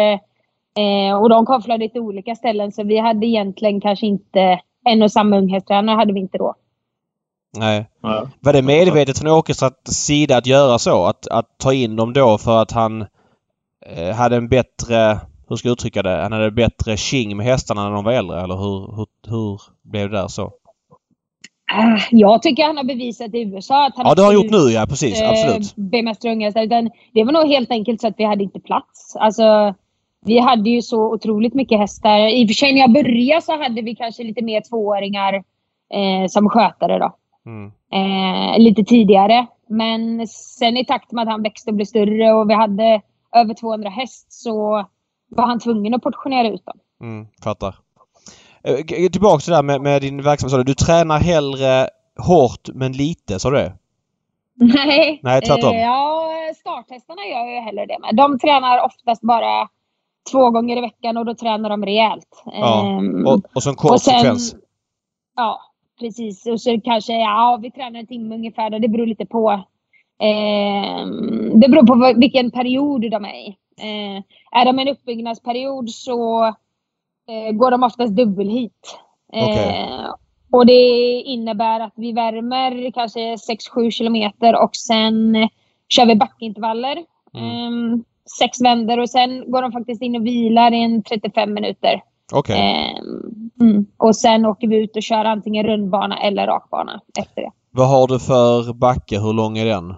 Eh, och de kom från lite olika ställen så vi hade egentligen kanske inte en och samma unghästtränare hade vi inte då. Nej. Ja. Var det medvetet från Åkes att- sida att göra så? Att, att ta in dem då för att han eh, hade en bättre, hur ska jag uttrycka det, han hade bättre king med hästarna när de var äldre eller hur, hur, hur blev det där så? Äh, Jag tycker han har bevisat i USA att han Ja det har han gjort nu ja, precis. eh, Absolut. bemästrar unga hästar. Utan Det var nog helt enkelt så att vi hade inte plats. Alltså, vi hade ju så otroligt mycket hästar. I och för sig när jag började så hade vi kanske lite mer tvååringar eh, som skötare då. Mm. eh, lite tidigare. Men sen i takt med att han växte och blev större och vi hade över 200 häst så var han tvungen att portionera ut dem. Mm, fattar. Eh, Tillbaka till det där med, med din verksamhet. sa Du tränar hellre hårt men lite, sa du det? Nej, Nej, tvärtom. Eh, ja, starthästarna gör ju hellre det med. De tränar oftast bara två gånger i veckan och då tränar de rejält. Ja, Ehm, Och, och så en kort sekvens. Ja, precis. Och så kanske, ja, vi tränar en timme ungefär. då. Det beror lite på. ehm, det beror på vilken period de är i. Eh, är de i en uppbyggnadsperiod så eh, går de oftast dubbelhit. Eh, Okej. och det innebär att vi värmer kanske 6-7 kilometer och sen eh, kör vi backintervaller. Mm. Ehm, sex vändor och sen går de faktiskt in och vilar i en 35 minuter. Okej. Ehm, mm. Och sen åker vi ut och kör antingen rundbana eller rakbana efter det. Vad har du för backe? Hur lång är den?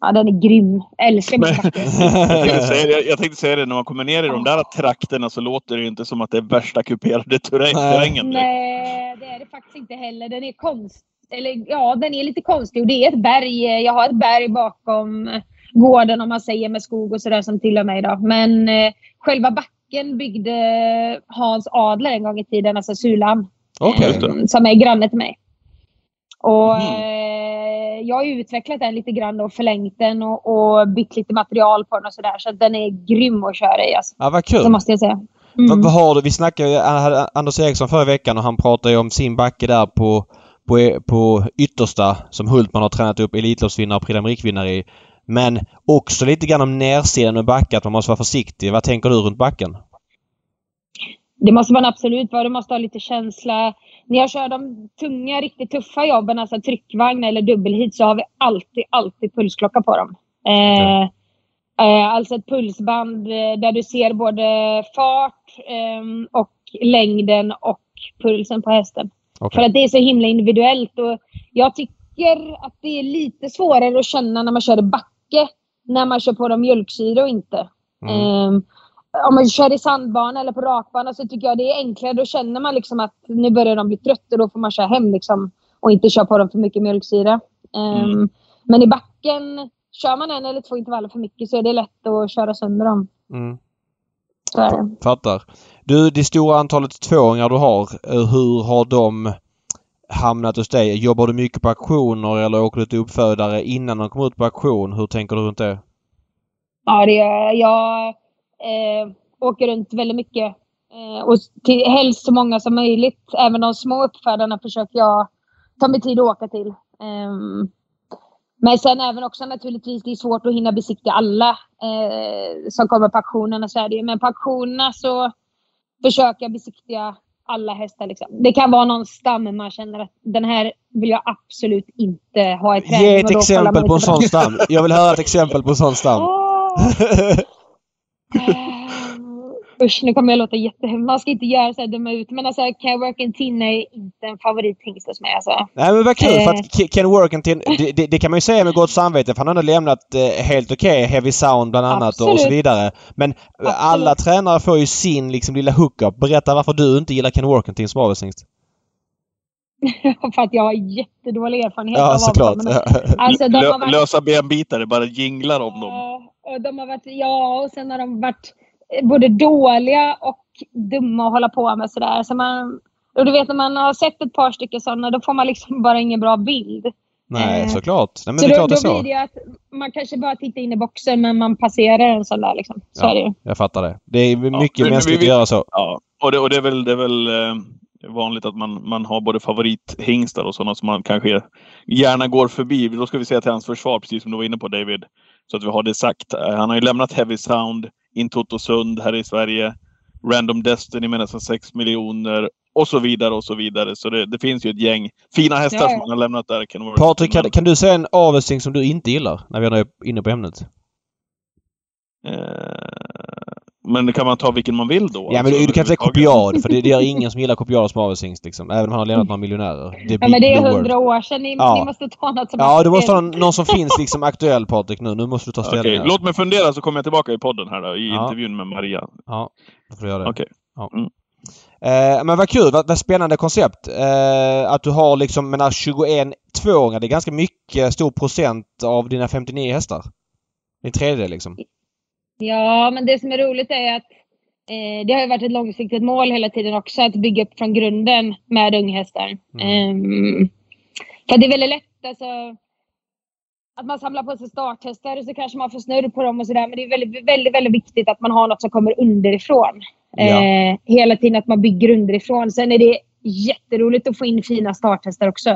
Ja, den är grym. Jag älskar min backe. Jag tänkte, säga, det- jag tänkte säga det, när man kommer ner i de där trakterna så låter det ju inte som att det är värsta kuperade terrängen. Nej, det är det faktiskt inte heller. Den är konst... Eller ja, den är lite konstig. Och det är ett berg. Jag har ett berg bakom gården om man säger med skog och sådär som tillhör mig. Då. Men eh, själva backen byggde Hans Adler en gång i tiden, alltså Sulan. Det. eh, som är granne till mig. Och Mhm. Eh, jag har ju utvecklat den lite grann och förlängt den och, och bytt lite material på den och sådär. Så den är grym att köra i alltså. Ja, vad Det kul. måste jag säga. Vad, Mm. vad har du? Vi snackade ju hade Anders Eriksson förra veckan och han pratade ju om sin backe där på, på, på yttersta som Hultman har tränat upp Elitloppsvinnare och Prix d'Amérique-vinnare i. Men också lite grann om nersidan med backe, att man måste vara försiktig. Vad tänker du runt backen? Det måste man absolut vara. Du måste ha lite känsla. När jag kör de tunga, riktigt tuffa jobben, alltså tryckvagn eller dubbelhit, så har vi alltid, alltid pulsklocka på dem. Eh, eh, alltså ett pulsband eh, där du ser både fart ehm, och längden och pulsen på hästen. Okej. För att det är så himla individuellt. Och jag tycker att det är lite svårare att känna när man kör i backe, när man kör på dem mjölksyra och inte. Mm. Om man kör i sandbana eller på rakbana så tycker jag det är enklare. Då känner man liksom att nu börjar de bli trötta och då får man köra hem liksom. Och inte köra på dem för mycket mjölksyra. Ehm, Mm. Men i backen, kör man en eller två intervaller för mycket så är det lätt att köra sönder dem. Mm. Fattar. Du, det stora antalet tvååringar du har, eh, hur har de hamnat hos dig? Jobbar du mycket på auktioner eller åker du till uppfödare innan de kommer ut på auktion? Hur tänker du runt det? Ja, det gör jag. Eh, åker runt väldigt mycket. Eh, och till, helst så många som möjligt. Även de små uppfödarna försöker jag ta mig tid att åka till. Ehm, men sen även också naturligtvis, det är svårt att hinna besiktiga alla eh, som kommer på auktionerna. Så är det. Men på auktionerna så försöker jag besiktiga alla hästar. Liksom. Det kan vara någon stam man känner att den här vill jag absolut inte ha i träning. Ge ett exempel på en sån stam. Jag vill höra ett exempel på en sån stam. Åh! Eh, Usch, nu kommer jag låta jättehemskt. Man ska inte göra så här döma ut. Men alltså, Can Work in Tin är inte en favorithingst hos mig. Alltså. Nej men vad kul för Eh. att Ke- Ken Workington, det, det, det kan man ju säga med gott samvete för han har ändå lämnat eh, helt okej Heavy Sound bland annat och, och så Absolut. vidare. Men eh, alla tränare får ju sin liksom lilla hookup. Berätta varför du inte gillar Ken Workington som avelshingst. För att jag har jättedålig erfarenhet Ja av såklart. Men, alltså, de har varit, lösa benbitar, det bara jinglar om dem. Ja, och de har varit, ja, och sen har de varit eh, både dåliga och dumma att hålla på med sådär. Så man, och du vet när man har sett ett par stycken sådana, då får man liksom bara ingen bra bild. Nej Eh, såklart. Nej, men så det är då, klart det är då så. blir det att man kanske bara tittar in i boxen men man passerar en sån där liksom. Så Ja. är det ju. Jag fattar det. Det är mycket vi- mänskligt vi- att göra så. Ja, och det, och det är väl, det är väl eh, vanligt att man, man har både favorithingstar och sådana som man kanske gärna går förbi. Då ska vi säga till hans försvar, precis som du var inne på David, så att vi har det sagt. Eh, Han har ju lämnat Heavy Sound, In Sund här i Sverige, Random Destiny med nästan 6 miljoner och så vidare och så vidare. Så det, det finns ju ett gäng fina hästar Ja, som han har lämnat där. Worthington. Patrik, kan, kan du säga en avelsing som du inte gillar? När vi är inne på ämnet. Eh, men kan man ta vilken man vill då? Ja men alltså, du kan inte säga kopiad för det, det gör ingen som gillar kopiad som avelshingst liksom. Även om han har lämnat några miljonärer. Det Ja, men det är hundra år sedan. Ni, Ja. ni måste ta något som Ja är du måste aktuellt. någon, någon som finns liksom aktuell Patrik nu. Nu måste du ta ställning. Okej, här. låt mig fundera så kommer jag tillbaka i podden här då, i Ja. intervjun med Maria. Ja, då får du göra det. Okej. Eh, men vad kul, vad, vad spännande koncept. Eh, att du har liksom, menar 21 tvååringar, det är ganska mycket, stor procent av dina 59 hästar. Det är en tredjedel liksom. Ja, men det som är roligt är att eh, det har ju varit ett långsiktigt mål hela tiden också att bygga upp från grunden med unghästar. Ehm, för det är väldigt lätt alltså, att man samlar på sig starthästar och så kanske man får snurr på dem och sådär. Men det är väldigt, väldigt, väldigt viktigt att man har något som kommer underifrån. Ja. Eh, hela tiden att man bygger underifrån. Sen är det jätteroligt att få in fina starthästar också.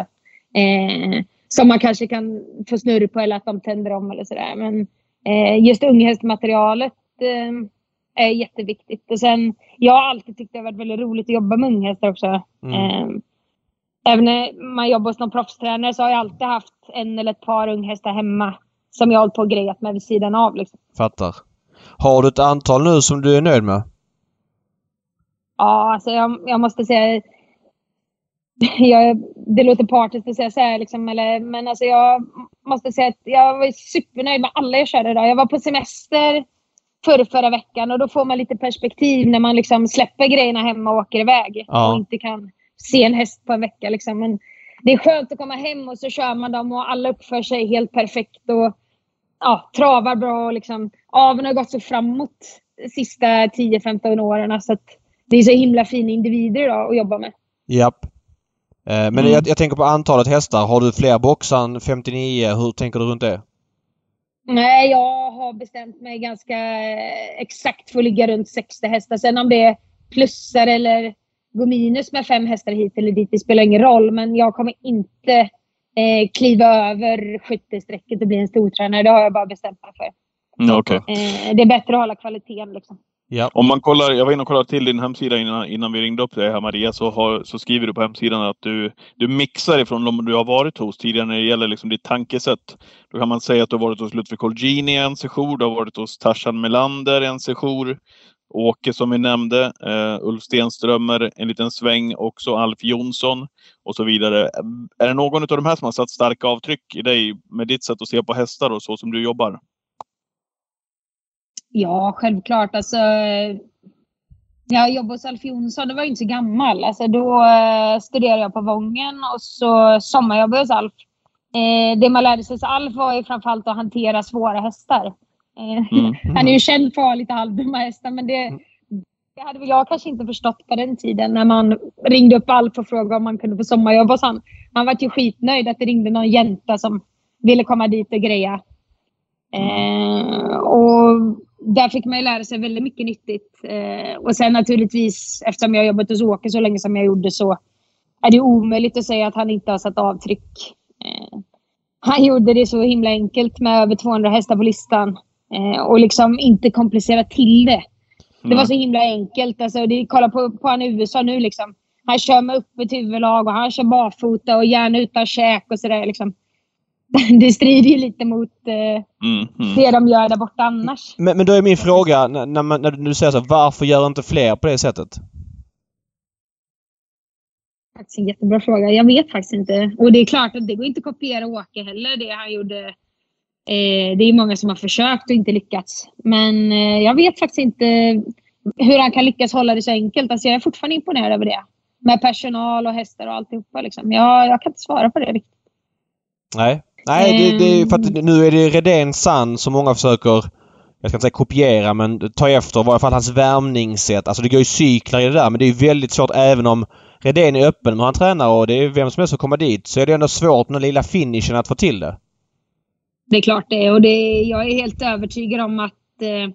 Eh, som man kanske kan få snurr på eller att de tänder om eller sådär. Men just unghästmaterialet eh, är jätteviktigt. Och sen, jag har alltid tyckt det har varit väldigt roligt att jobba med unghästar också. Mm. Eh, även när man jobbar hos någon proffstränare så har jag alltid haft en eller ett par unghästar hemma. Som jag hållit på och grejat med vid sidan av. Liksom. Fattar. Har du ett antal nu som du är nöjd med? Ja, alltså jag, jag måste säga... Jag, det låter partiskt att säga så här, liksom, eller, men alltså jag måste säga att jag var supernöjd med alla jag körde idag. Jag var på semester förra, förra veckan och då får man lite perspektiv när man liksom släpper grejerna hemma och åker iväg. Ja. Och inte kan se en häst på en vecka. Liksom. Men det är skönt att komma hem och så kör man dem och alla uppför sig helt perfekt och ja, travar bra. Och liksom, aveln har gått så framåt de sista 10-15 åren. Så att det är så himla fina individer idag att jobba med. Japp. Eh, men Mm. jag, jag tänker på antalet hästar. Har du fler boxar än 59? Hur tänker du runt det? Nej, jag har bestämt mig ganska eh, exakt för att ligga runt 60 hästar. Sen om det är plussar eller går minus med fem hästar hit eller dit, det spelar ingen roll. Men jag kommer inte eh, kliva över skyttestrecket och bli en stortränare. Det har jag bara bestämt mig för. Mm, Okej. Eh, det är bättre att hålla kvaliteten. Liksom. Ja. Om man kollar, jag var inne och kollade till din hemsida innan, innan vi ringde upp dig här Maria, så, har, så skriver du på hemsidan att du, du mixar ifrån de du har varit hos tidigare när det gäller liksom ditt tankesätt. Då kan man säga att du har varit hos Ludvig Colgjini en sejour, du har varit hos Tarzan Melander en sejour, Åke som vi nämnde, eh, Ulf Stenströmer en liten sväng, också Alf Jonsson och så vidare. Är det någon av de här som har satt starka avtryck i dig med ditt sätt att se på hästar och så som du jobbar? Ja, självklart. Alltså, jag jobbade hos Alf Jonsson, då var jag inte så gammal. Alltså, då eh, studerade jag på Vången och så sommarjobbade jag hos Alf. Eh, det man lärde sig hos Alf var ju framförallt att hantera svåra hästar. Eh, Mm. Han är ju känd för att ha lite halvdumma hästar, men det, det hade väl jag kanske inte förstått på den tiden när man ringde upp Alf och frågade om man kunde få sommarjobba hos han. Han var ju skitnöjd att det ringde någon jänta som ville komma dit och greja. Eh, och där fick man ju lära sig väldigt mycket nyttigt. Eh, och sen naturligtvis, eftersom jag jobbat hos Åke så länge som jag gjorde så är det omöjligt att säga att han inte har satt avtryck. Eh, han gjorde det så himla enkelt med över 200 hästar på listan. Eh, och liksom inte komplicera till det. Det var så himla enkelt. Alltså, det, kolla på, på han i USA nu liksom. Han kör med öppet huvudlag och han kör barfota och gärna utan käk och sådär liksom. Det strider ju lite mot eh, Mm, mm. det de gör där borta annars. Men, men då är min fråga, när, man, när du säger så, varför gör inte fler på det sättet? Faktiskt en jättebra fråga. Jag vet faktiskt inte. Och det är klart att det går inte att kopiera Åke heller, det han gjorde. Eh, det är många som har försökt och inte lyckats. Men eh, jag vet faktiskt inte hur han kan lyckas hålla det så enkelt. Alltså jag är fortfarande imponerad över det. Med personal och hästar och alltihopa. Liksom. Jag, jag kan inte svara på det riktigt. Nej. Nej, det, det för att nu är det Redén Sann som många försöker, jag ska inte säga kopiera, men ta efter i varje fall hans värmningssätt. Alltså det går ju cyklar i det där men det är ju väldigt svårt även om Redén är öppen med han tränar och det är vem som helst som kommer dit så är det ändå svårt med den lilla finishen att få till det. Det är klart det. Och det, jag är helt övertygad om att eh,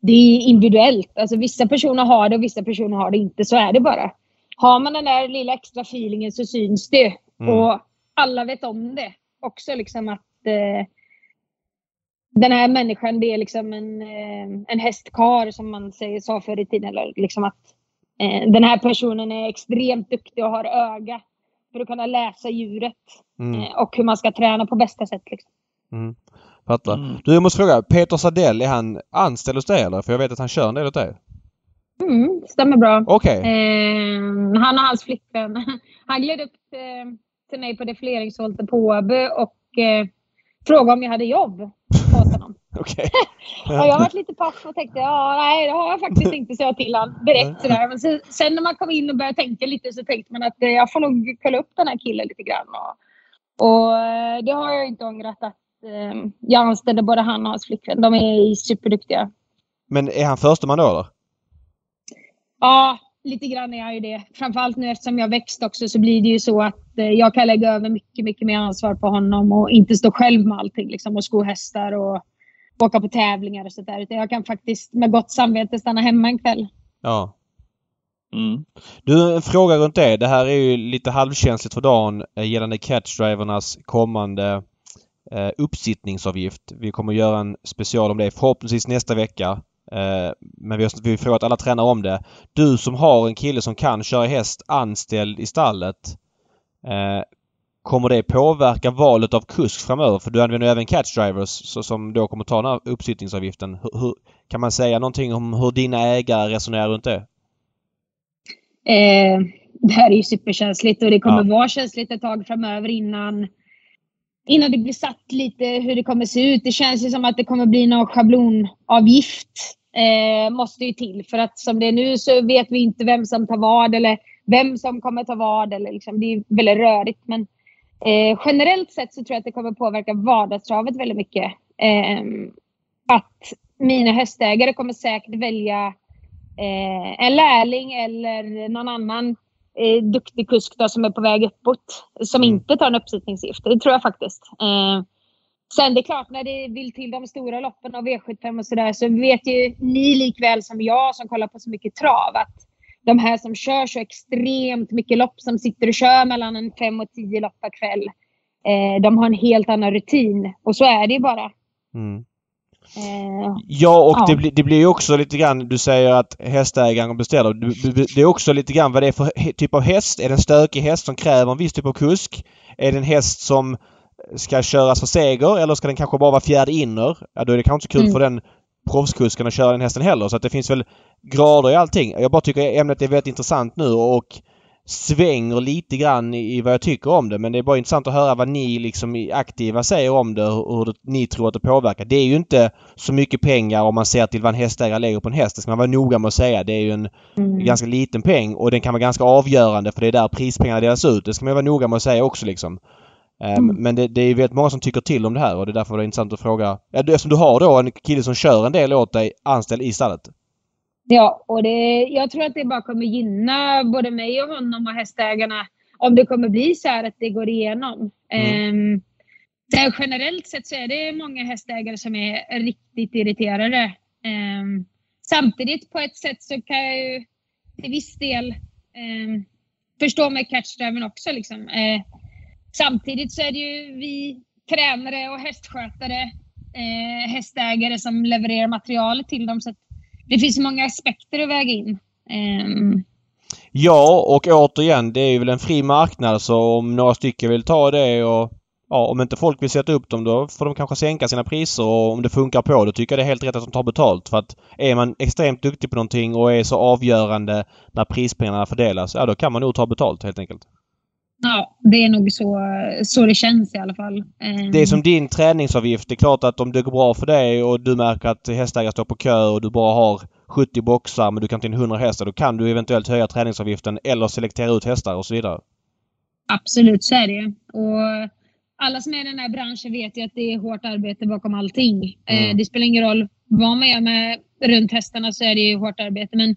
det är individuellt. Alltså vissa personer har det och vissa personer har det inte. Så är det bara. Har man den där lilla extra feelingen så syns det. Mm. Och alla vet om det. Också liksom att eh, den här människan det är liksom en, eh, en hästkar som man säger, sa förr i tiden. Eller liksom att eh, den här personen är extremt duktig och har öga för att kunna läsa djuret. Mm. Eh, och hur man ska träna på bästa sätt. Liksom. Mm. Fattar. Mm. Du, jag måste fråga. Peter Sadell, är han anställd hos dig eller? För jag vet att han kör en del åt dig. Mm, stämmer bra. Okej. Eh, han och hans flickvän. Han gled upp eh, till mig på defileringsholten på Åby och eh, frågade om jag hade jobb åt honom. Okej. Och jag varit lite paff och tänkte ja, nej det har jag faktiskt inte, så jag till han direkt sådär. Men sen, sen när man kom in och började tänka lite så tänkte man att eh, jag får nog kolla upp den här killen lite grann. Och, och eh, det har jag inte ångrat att eh, jag anställde både han och hans flickvän. De är superduktiga. Men är han försteman då eller? Ja, lite grann är jag ju det. Framförallt nu eftersom jag växt också så blir det ju så att eh, jag kan lägga över mycket, mycket mer ansvar på honom och inte stå själv med allting liksom och sko hästar och åka på tävlingar och sådär. Utan jag kan faktiskt med gott samvete stanna hemma en kväll. Ja. Mm. Du, en fråga runt det. Det här är ju lite halvkänsligt för dagen eh, gällande catchdrivernas kommande eh, uppsittningsavgift. Vi kommer göra en special om det förhoppningsvis nästa vecka. Eh, men vi har, vi har frågat alla tränare om det. Du som har en kille som kan köra häst anställd i stallet. Eh, kommer det påverka valet av kusk framöver? För du använder även catchdrivers så, som då kommer ta den här uppsittningsavgiften. Hur, hur, kan man säga någonting om hur dina ägare resonerar runt det? Eh, det här är ju superkänsligt och det kommer Ja. vara känsligt ett tag framöver innan, innan det blir satt lite hur det kommer se ut. Det känns ju som att det kommer bli någon schablonavgift. Eh, måste ju till för att som det är nu så vet vi inte vem som tar vad eller vem som kommer ta vad. Eller liksom, det är väldigt rörigt. Men eh, generellt sett så tror jag att det kommer påverka vardagstravet väldigt mycket. Eh, att mina hästägare kommer säkert välja eh, en lärling eller någon annan eh, duktig kusk då, som är på väg uppåt. Som Mm. inte tar en uppsittningsgift. Det tror jag faktiskt. Eh, sen det är klart när det vill till de stora loppen och V75 och sådär så vet ju ni likväl som jag som kollar på så mycket trav att de här som kör så extremt mycket lopp som sitter och kör mellan en fem och tio lopp per kväll. Eh, de har en helt annan rutin och så är det ju bara. Mm. Eh, Ja, och Ja. Det, blir, det blir ju också lite grann, du säger att hästägaren beställer. Det är också lite grann vad det är för typ av häst. Är det en stökig häst som kräver en viss typ av kusk? Är det en häst som ska köras för seger eller ska den kanske bara vara fjärde inner? Ja, då är det kanske inte kul Mm. för den proffskusken att köra den hästen heller. Så att det finns väl grader i allting. Jag bara tycker ämnet är väldigt intressant nu och svänger lite grann i vad jag tycker om det. Men det är bara intressant att höra vad ni liksom aktiva säger om det och hur ni tror att det påverkar. Det är ju inte så mycket pengar om man ser till vad en hästägare lägger på en häst. Det ska man vara noga med att säga. Det är ju en mm. ganska liten peng och den kan vara ganska avgörande för det är där prispengarna delas ut. Det ska man vara noga med att säga också liksom. Ehm, Mm. Men det, det är väldigt många som tycker till om det här och det är därför det är intressant att fråga. Ja, eftersom du har då en kille som kör en del åt dig anställd i stallet. Ja, och det, jag tror att det bara kommer gynna både mig och honom och hästägarna om det kommer bli så här att det går igenom. Mm. Um, sen generellt sett så är det många hästägare som är riktigt irriterade. Ehm, samtidigt på ett sätt så kan jag ju till viss del um, förstå med catchdriven också. Liksom. Eh, samtidigt så är det ju vi tränare och hästskötare, eh, hästägare som levererar materialet till dem. Så att det finns många aspekter att väga in. Um... Ja, och återigen, det är ju väl en fri marknad så om några stycken vill ta det och ja, om inte folk vill sätta upp dem då får de kanske sänka sina priser och om det funkar på då tycker jag det är helt rätt att de tar betalt. För att är man extremt duktig på någonting och är så avgörande när prispengarna fördelas, ja då kan man nog ta betalt helt enkelt ja, det är nog så, så det känns i alla fall. Ehm, Det är som din träningsavgift. Det är klart att om det går bra för dig och du märker att hästägare står på kö och du bara har 70 boxar men du kan in 100 hästar. Då kan du eventuellt höja träningsavgiften eller selektera ut hästar och så vidare. Absolut, så är det. Och alla som är i den här branschen vet ju att det är hårt arbete bakom allting. Mm. Eh, det spelar ingen roll vad man gör med runt hästarna så är det ju hårt arbete. Men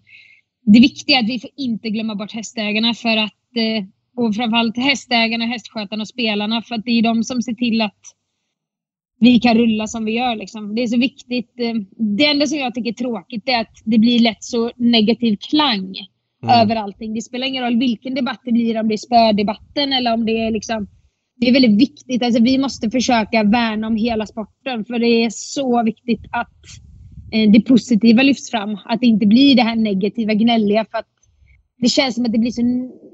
det viktiga är att vi får inte glömma bort hästägarna för att eh, och framförallt hästägarna, hästskötarna och spelarna för att det är de som ser till att vi kan rulla som vi gör. Liksom. Det är så viktigt. eh, Det enda som jag tycker är tråkigt är att det blir lätt så negativ klang Mm. över allting. Det spelar ingen roll vilken debatt det blir, om det är spödebatten eller om det är liksom... Det är väldigt viktigt. Alltså, vi måste försöka värna om hela sporten för det är så viktigt att eh, det positiva lyfts fram. Att det inte blir det här negativa, gnälliga. För att det känns som att det blir så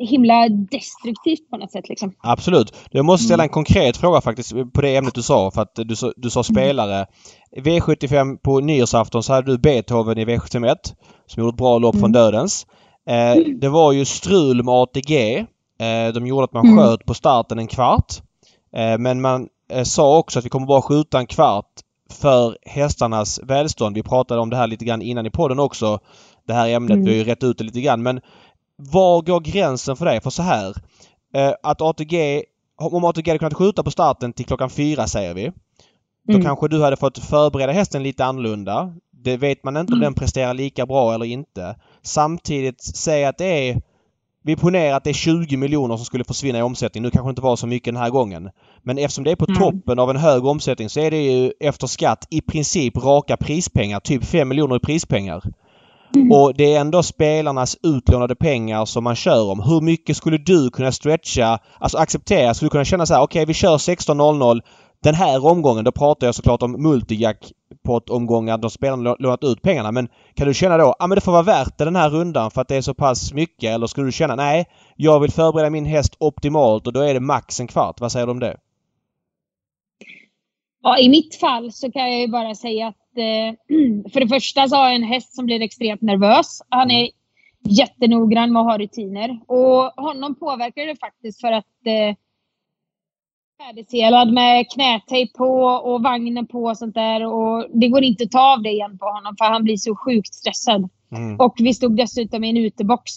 himla destruktivt på något sätt. Liksom. Absolut. Jag måste ställa en konkret fråga faktiskt på det ämnet du sa. För att du, sa- du sa spelare. V75 på nyårsafton så hade du Beethoven i V71 som gjorde ett bra lopp från dödens. Eh, det var ju strul med ATG. Eh, de gjorde att man Mm. sköt på starten en kvart. Eh, men man eh, sa också att vi kommer bara skjuta en kvart för hästarnas välstånd. Vi pratade om det här lite grann innan i podden också. Det här ämnet. Mm. Vi har ju rätt ut det lite grann. Men var går gränsen för dig? För så här. Eh, att ATG, om ATG hade kunnat skjuta på starten till klockan fyra säger vi. Då Mm. kanske du hade fått förbereda hästen lite annorlunda. Det vet man inte om Mm. den presterar lika bra eller inte. Samtidigt, säg att det är vi ponerar att det är 20 miljoner som skulle försvinna i omsättning. Nu kanske det inte var så mycket den här gången. Men eftersom det är på Mm. toppen av en hög omsättning så är det ju efter skatt i princip raka prispengar. Typ 5 miljoner i prispengar. Mm. Och det är ändå spelarnas utlånade pengar som man kör om. Hur mycket skulle du kunna stretcha, alltså acceptera, skulle du kunna känna så här, okej vi kör 16.00 den här omgången, då pratar jag såklart om multijackpot-omgångar då spelarna lå- lånat ut pengarna. Men kan du känna då, ja ah, men det får vara värt det den här rundan för att det är så pass mycket? Eller skulle du känna, nej, jag vill förbereda min häst optimalt och då är det max en kvart. Vad säger du om det? Ja, I mitt fall så kan jag ju bara säga att för det första så har jag en häst som blir extremt nervös. Han är jättenoggrann med att ha rutiner. Och honom påverkar det faktiskt för att eh, färdigselad med knätejp på och vagnen på och sånt där. Och det går inte att ta av det igen på honom för han blir så sjukt stressad. Mm. Och vi stod dessutom i en utebox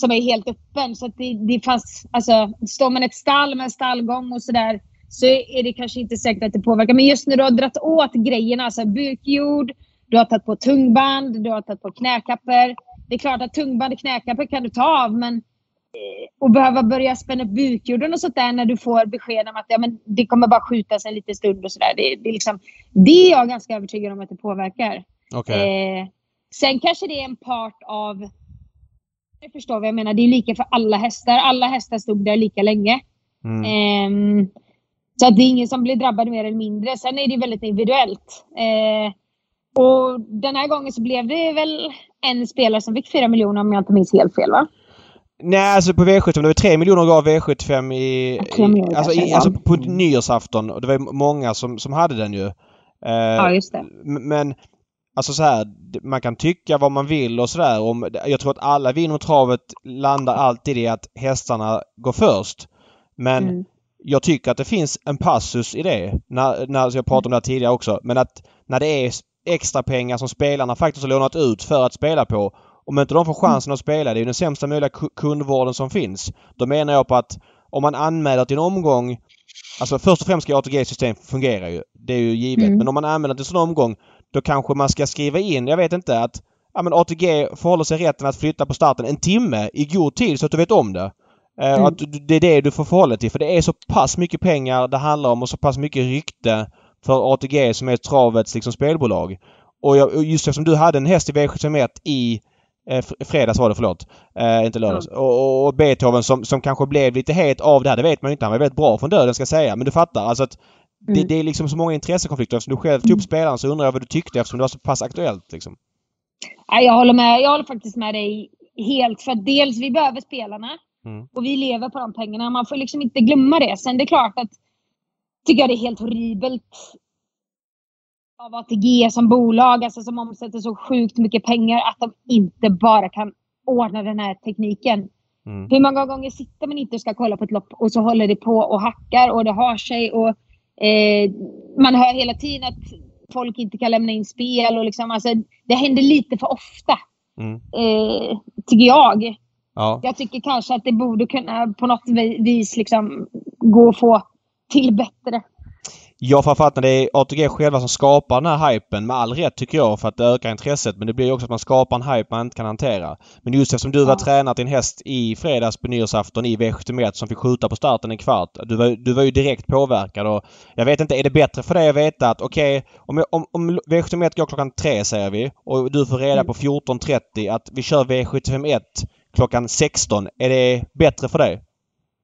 som är helt öppen. Så att det, det fanns, alltså, står man i ett stall med en stallgång och sådär så är det kanske inte säkert att det påverkar. Men just när du har dragit åt grejerna, alltså bukjord, du har tagit på tungband, du har tagit på knäkappor. Det är klart att tungband och knäkappor kan du ta av, men eh, och behöva börja spänna upp bukjorden och sånt där när du får besked om att ja, men det kommer bara skjutas en liten stund och sådär. Det, det, är liksom, det är jag ganska övertygad om att det påverkar. Okej. Eh, sen kanske det är en part av... Jag förstår vad jag menar. Det är lika för alla hästar. Alla hästar stod där lika länge. Mm. Ehm, så att det är ingen som blir drabbad mer eller mindre. Sen är det väldigt individuellt. Eh, och den här gången så blev det väl en spelare som fick 4 miljoner om jag inte minns helt fel va? Nej, alltså på V75. Det var 3 miljoner gav V75 i... I alltså, i, alltså på Mm. nyårsafton. Och det var många som, som hade den ju. Eh, Ja, just det. Men alltså så här, man kan tycka vad man vill och sådär. Jag tror att alla vi inom travet landar alltid i att hästarna går först. Men Mm. Jag tycker att det finns en passus i det. När, när jag pratade om det här tidigare också. Men att när det är extra pengar som spelarna faktiskt har lånat ut för att spela på. Om inte de får chansen att spela, det är ju den sämsta möjliga ku- kundvården som finns. Då menar jag på att om man anmäler till en omgång Alltså först och främst ska ATG-system fungera ju. Det är ju givet. Mm. Men om man anmäler till en sån omgång då kanske man ska skriva in, jag vet inte, att ja, men ATG förhåller sig rätten att flytta på starten en timme i god tid så att du vet om det. Eh, Mm. Att det är det du får förhålla dig till. För det är så pass mycket pengar det handlar om och så pass mycket rykte för ATG som är travets liksom, spelbolag. Och jag, just eftersom du hade en häst i V751 i eh, fr- fredags var det, förlåt. Eh, inte lördags. Och, och, och Beethoven som, som kanske blev lite het av det här, det vet man ju inte. Han var väldigt bra från döden ska jag säga. Men du fattar alltså att det, Mm. det är liksom så många intressekonflikter. Eftersom du själv tog upp spelaren så undrar jag vad du tyckte eftersom det var så pass aktuellt liksom. Jag håller med. Jag håller faktiskt med dig helt. För dels, vi behöver spelarna. Mm. Och vi lever på de pengarna. Man får liksom inte glömma det. Sen det är klart att tycker jag det är helt horribelt av ATG som bolag, alltså som omsätter så sjukt mycket pengar, att de inte bara kan ordna den här tekniken. Mm. Hur många gånger sitter man inte och ska kolla på ett lopp och så håller det på och hackar och det har sig och eh, man hör hela tiden att folk inte kan lämna in spel och liksom, alltså, det händer lite för ofta. Mm. Eh, tycker jag. Ja. Jag tycker kanske att det borde kunna på något vi- vis liksom gå att få till bättre. Ja, framförallt när det är ATG själva som skapar den här hypen med all rätt tycker jag för att det ökar intresset. Men det blir ju också att man skapar en hype man inte kan hantera. Men just eftersom du var Ja. tränare till en häst i fredags på nyårsafton i V71 som fick skjuta på starten en kvart. Du var, du var ju direkt påverkad och jag vet inte, är det bättre för dig att veta att okej, om, jag- om, om V71 går klockan tre säger vi och du får reda Mm. på 14.30 att vi kör V71 klockan 16. Är det bättre för dig?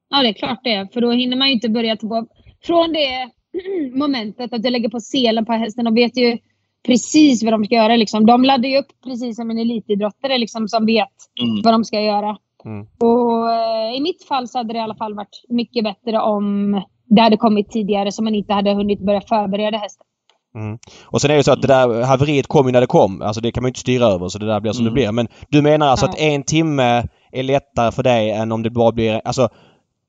Ja, det är klart det. är, För då hinner man ju inte börja ta på... Från det momentet att du lägger på selen på hästen. De vet ju precis vad de ska göra. Liksom. De laddar ju upp precis som en elitidrottare liksom, som vet Mm. vad de ska göra. Mm. Och eh, i mitt fall så hade det i alla fall varit mycket bättre om det hade kommit tidigare så man inte hade hunnit börja förbereda hästen. Mm. Och sen är det så att det där haveriet kom ju när det kom. Alltså det kan man ju inte styra över så det där blir som Mm. det blir. Men du menar alltså Ja. att en timme är lättare för dig än om det bara blir... Alltså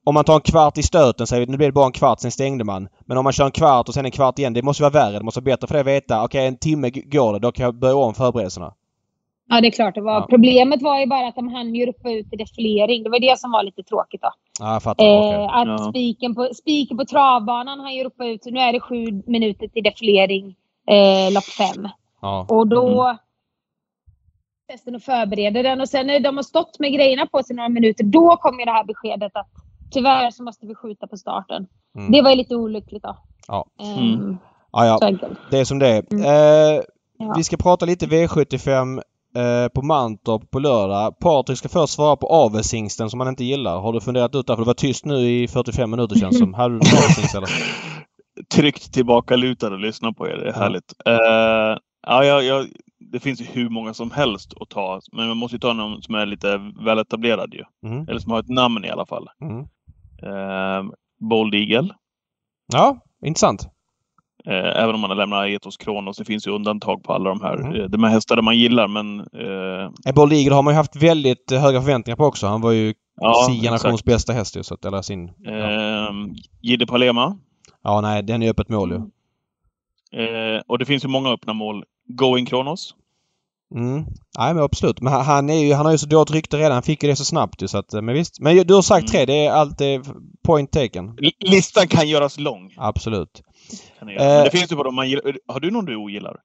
om man tar en kvart i stöten, säger nu blir det bara en kvart, sen stängde man. Men om man kör en kvart och sen en kvart igen, det måste vara värre. Det måste vara bättre för dig att veta, okej en timme går det, då kan jag börja om förberedelserna. Ja, det är klart det var. Ja. Problemet var ju bara att de hann ju ropa ut i defilering. Det var det som var lite tråkigt då. Ja, jag fattar. Eh, okej. att Ja. spiken, på, spiken på travbanan han ju ropa ut, nu är det sju minuter till defilering, eh, lopp fem. Ja. Och då testen och förbereder den och sen när de har stått med grejerna på sig några minuter, då kommer det här beskedet att tyvärr så måste vi skjuta på starten. Mm. Det var ju lite olyckligt då. Ja. Ehm, Mm. Ja, Så ja. enkelt. Det är som det är. Mm. Eh, Ja. Vi ska prata lite V75 eh, på Mantorp på lördag. Patrik ska först svara på avelshingsten som han inte gillar. Har du funderat ut det? För det var tyst nu i 45 minuter känns som. Hade du någon avelshingst eller? Tryggt tillbaka lutad och lyssna på er. Det är härligt. Eh, ja, jag, jag, det finns ju hur många som helst att ta. Men man måste ju ta någon som är lite väletablerad ju. Mm. Eller som har ett namn i alla fall. Mm. Eh, Bold Eagle. Ja, intressant. Eh, även om man har lämnat Etos Kronos. Det finns ju undantag på alla de här. Mm. Eh, de här hästarna man gillar men... Eh, Ebola Eagle har man ju haft väldigt eh, höga förväntningar på också. Han var ju ja, sin generations bästa häst ju. Så att, eller sin... Ja. Eh, Gide Palema. ja, nej, den är öppet mål ju. Eh, och det finns ju många öppna mål. Going Kronos. Mm. Nej men absolut. Men han- är ju, han har ju så dåligt rykte redan. Han fick ju det så snabbt ju så att, men visst. Men du har sagt Mm. tre. Det är allt point taken. Listan kan göras lång. Absolut. Eh. det finns ju vad man. Har du någon du ogillar?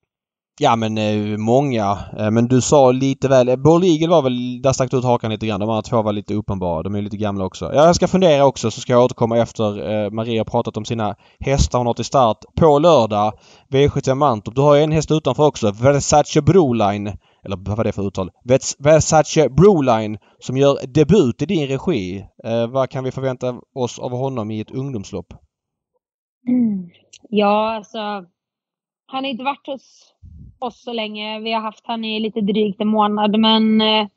Ja men eh, många. Eh, men du sa lite väl. Eh, Ball Eagle var väl, där stack du ut hakan lite grann. De andra två var lite uppenbara. De är lite gamla också. Ja, jag ska fundera också så ska jag återkomma efter eh, Maria har pratat om sina hästar hon har till start på lördag. V75 Mantorp. Du har ju en häst utanför också. Versace Broline. Eller vad var det för uttal? Vers- Versace Broline som gör debut i din regi. Eh, vad kan vi förvänta oss av honom i ett ungdomslopp? Ja, alltså. Han har inte varit hos oss så länge. Vi har haft han i lite drygt en månad. Men eh,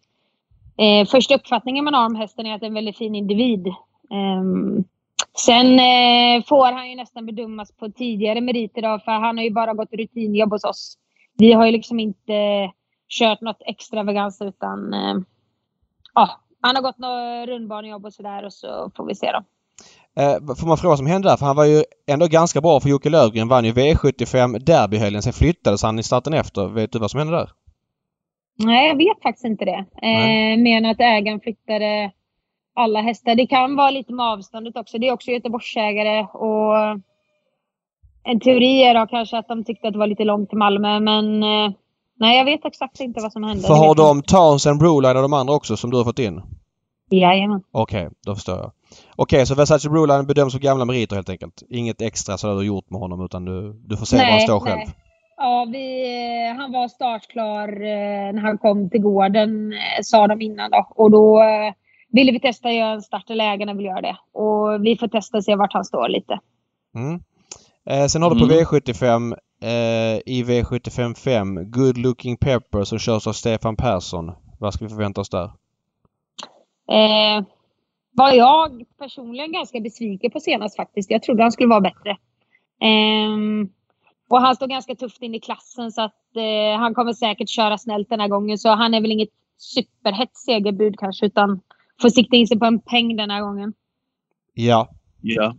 eh första uppfattningen man har om hästen är att det är en väldigt fin individ. Eh, sen eh, får han ju nästan bedömas på tidigare meriter då, för han har ju bara gått rutinjobb hos oss. Vi har ju liksom inte kört något extravagans utan eh, ja, han har gått något rundbanejobb och sådär och så får vi se då. Eh, får man fråga vad som hände där? För han var ju ändå ganska bra för Jocke Löfgren. Vann ju V75 derbyhelgen. Sen flyttades han i starten efter. Vet du vad som hände där? Nej, jag vet faktiskt inte det. Eh, mer än att ägaren flyttade alla hästar. Det kan vara lite med avståndet också. Det är också Göteborgsägare och en teori är då kanske att de tyckte att det var lite långt till Malmö, men eh, nej, jag vet exakt inte vad som hände. För har de Townsend, Broline och de andra också som du har fått in? Jajamän. Okej, då förstår jag. Okej, så Versace Broline bedöms som gamla meriter helt enkelt? Inget extra så du har gjort med honom utan du, du får se var han står själv? nej. Ja, vi, eh, han var startklar eh, när han kom till gården, eh, sa de innan då. Och då ville vi testa att göra en start eller ägarna vill göra det. Och vi får testa och se vart han står lite. Mm. Eh, sen har du på Mm. V75 eh, i V75 5 Good Looking Pepper som körs av Stefan Persson. Vad ska vi förvänta oss där? Eh, var jag personligen ganska besviken på senast faktiskt. Jag trodde han skulle vara bättre. Ehm, och han står ganska tufft in i klassen så att eh, han kommer säkert köra snällt den här gången. Så han är väl inget superhett segerbud kanske utan får sikta in sig på en peng den här gången. Ja. Ja.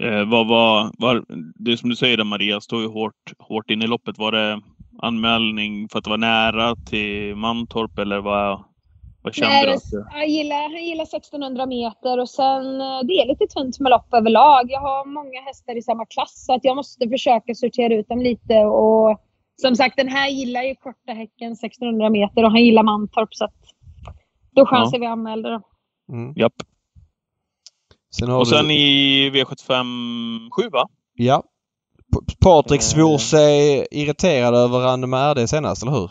Eh, vad var, var, det som du säger där Maria, står ju hårt, hårt in i loppet. Var det anmälning för att det var nära till Mantorp eller vad, vad kände Nej, du? Att Han gillar, han gillar 1600 meter och sen eh, det är lite tunt med lopp överlag. Jag har många hästar i samma klass så att jag måste försöka sortera ut dem lite. Och som sagt, den här gillar ju korta häcken 1600 meter och han gillar Mantorp så att då chansar vi anmälda då. Mm. japp. Sen har Och du... sen i V75 7 va? Ja. P- Patrik Eh. svor sig irriterad över Random RD senast, eller hur?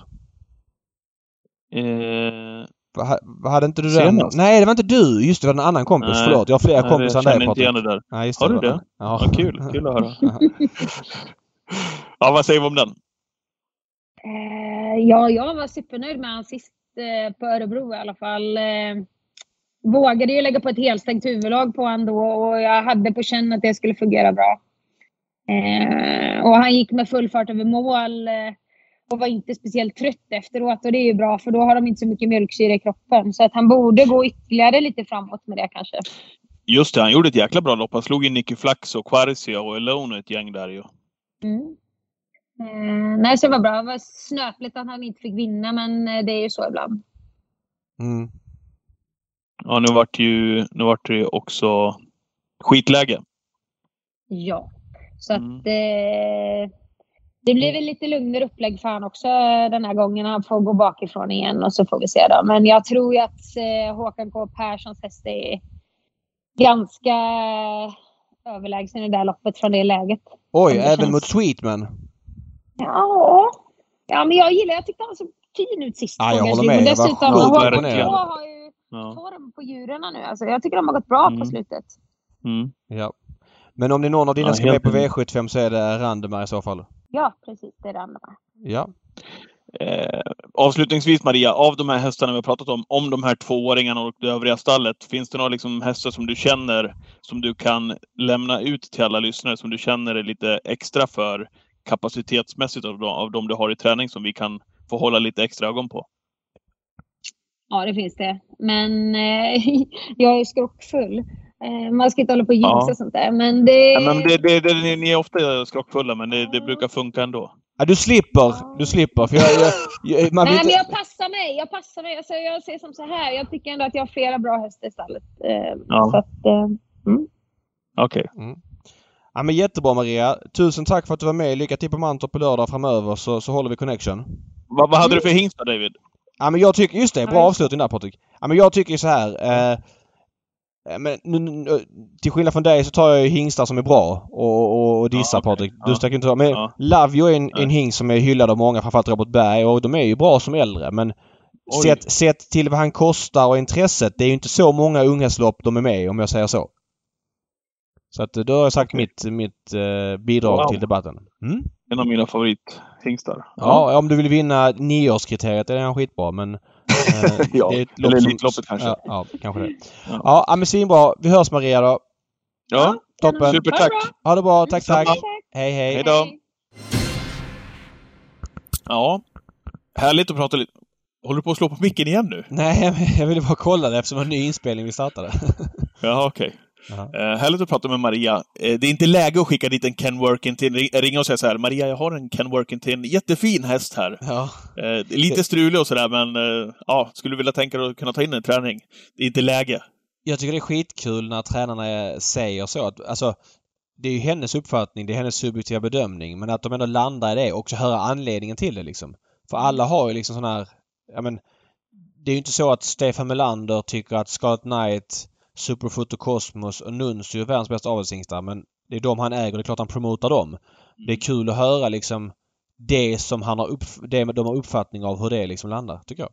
Eh, Va- Hade inte du den? Senast? Nej, det var inte du. Just det, det var en annan kompis. Nej. Förlåt. Jag har flera nej, kompisar jag än dig känner inte igen det där. Nej, just Har du var- det? Ja. Vad kul, kul att höra. ja, vad säger vi om den? Eh, ja, jag var supernöjd med han sist eh, på Örebro i alla fall. Eh, vågade ju lägga på ett helstängt huvudlag på honom då och jag hade på känn att det skulle fungera bra. Och han gick med full fart över mål och var inte speciellt trött efteråt och det är ju bra för då har de inte så mycket mjölksyra i kroppen. Så att han borde gå ytterligare lite framåt med det kanske. Just det, han gjorde ett jäkla bra lopp. Han slog ju Nicky Flax och Quarcia och Elone ett gäng där ju. Mm. Eh, nej, så det var bra. Det var snöpligt att han inte fick vinna, men eh, det är ju så ibland. Mm. Ja, nu vart ju, nu vart det också skitläge. Ja, så Mm. att eh, det blir väl lite lugnare upplägg för han också den här gången. Han får gå bakifrån igen och så får vi se då. Men jag tror ju att eh, Håkan K Perssons häst är ganska överlägsen i det här loppet från det läget. Oj, det även känns. mot Sweetman. Ja, ja men jag gillar, jag tyckte han var så fin ut sist. Ja, jag gången. håller med. Var Dessutom, Håkan. K har ju Ja. form på djuren nu. Alltså, jag tycker de har gått bra Mm. på slutet. Mm. Ja. Men om det är någon av dina Ja, ska med på enig. V75 så är det Randemer i så fall. Ja, precis. Det är andra. Ja. Eh, avslutningsvis Maria, av de här hästarna vi har pratat om, om de här tvååringarna och det övriga stallet, finns det några liksom hästar som du känner som du kan lämna ut till alla lyssnare som du känner är lite extra för kapacitetsmässigt av de, av de du har i träning som vi kan få hålla lite extra ögon på? Ja, det finns det. Men eh, jag är skrockfull. Eh, man ska inte hålla på och jinxa Ja. och sånt där. Men det... Ja, men det, det, det, ni- ni är ofta skrockfulla, men det, det brukar funka ändå. ja du slipper. Du slipper. För jag, jag, jag, man Nej, men inte... jag passar mig. Jag passar mig. Alltså, jag ser som så här. Jag tycker ändå att jag har flera bra hästar i stallet. Eh, Ja. Så att, eh, Okej. Ja, men jättebra Maria. Tusen tack för att du var med. Lycka till på Mantorp på lördag framöver så, så håller vi connection. Vad, vad hade du för hingst då, David? Ja men jag tycker, just det, bra avslutning där Patrik. Ja men jag tycker så här. Eh, men nu, till skillnad från dig så tar jag ju hingstar som är bra och, och, och dissar Ja, okej. Patrik. Ja. Du stack inte. Men Ja. Lavio är en, en hingst som är hyllad av många, framförallt Robert Berg och de är ju bra som äldre men Oj. sett, sett till vad han kostar och intresset, det är ju inte så många unghästlopp de är med i, om jag säger så. Så att eh, då har jag sagt mitt, mitt eh, bidrag Wow. till debatten. Mm? En av mina favorithingstar. Ja, om du vill vinna nioårskriteriet är han skitbra men... eh, Ja, det eller Elitloppet kanske. Ja, ja kanske det. Ja. Ja, men svinbra. Vi hörs Maria då. Ja, Toppen. supertack. Ha det bra. Tack, tack. Hej, hej. Hej då. Ja, härligt att prata lite. Håller du på att slå på micken igen nu? Nej, jag ville bara kolla det eftersom det var en ny inspelning vi startade. Ja, okej. Jaha. Eh, härligt att prata med Maria. Eh, det är inte läge att skicka dit en Ken Workington. Ring- Ringa och säga så här, Maria, jag har en Ken Workington. Jättefin häst här. Ja. Eh, lite strulig och sådär, men ja, skulle du vilja tänka dig att kunna ta in en träning? Det är inte läge. Jag tycker det är skitkul när tränarna säger så att, alltså det är ju hennes uppfattning, det är hennes subjektiva bedömning, men att de ändå landar i det och också höra anledningen till det liksom. För alla har ju liksom sån här, ja men det är ju inte så att Stefan Melander tycker att Scarlet Knight, Superfoot och Cosmos och Nuncio är världens bästa avelshingstar men det är de han äger, det är klart han promotar dem. Det är kul att höra liksom det som han har upp, det de har uppfattning av hur det liksom landar, tycker jag.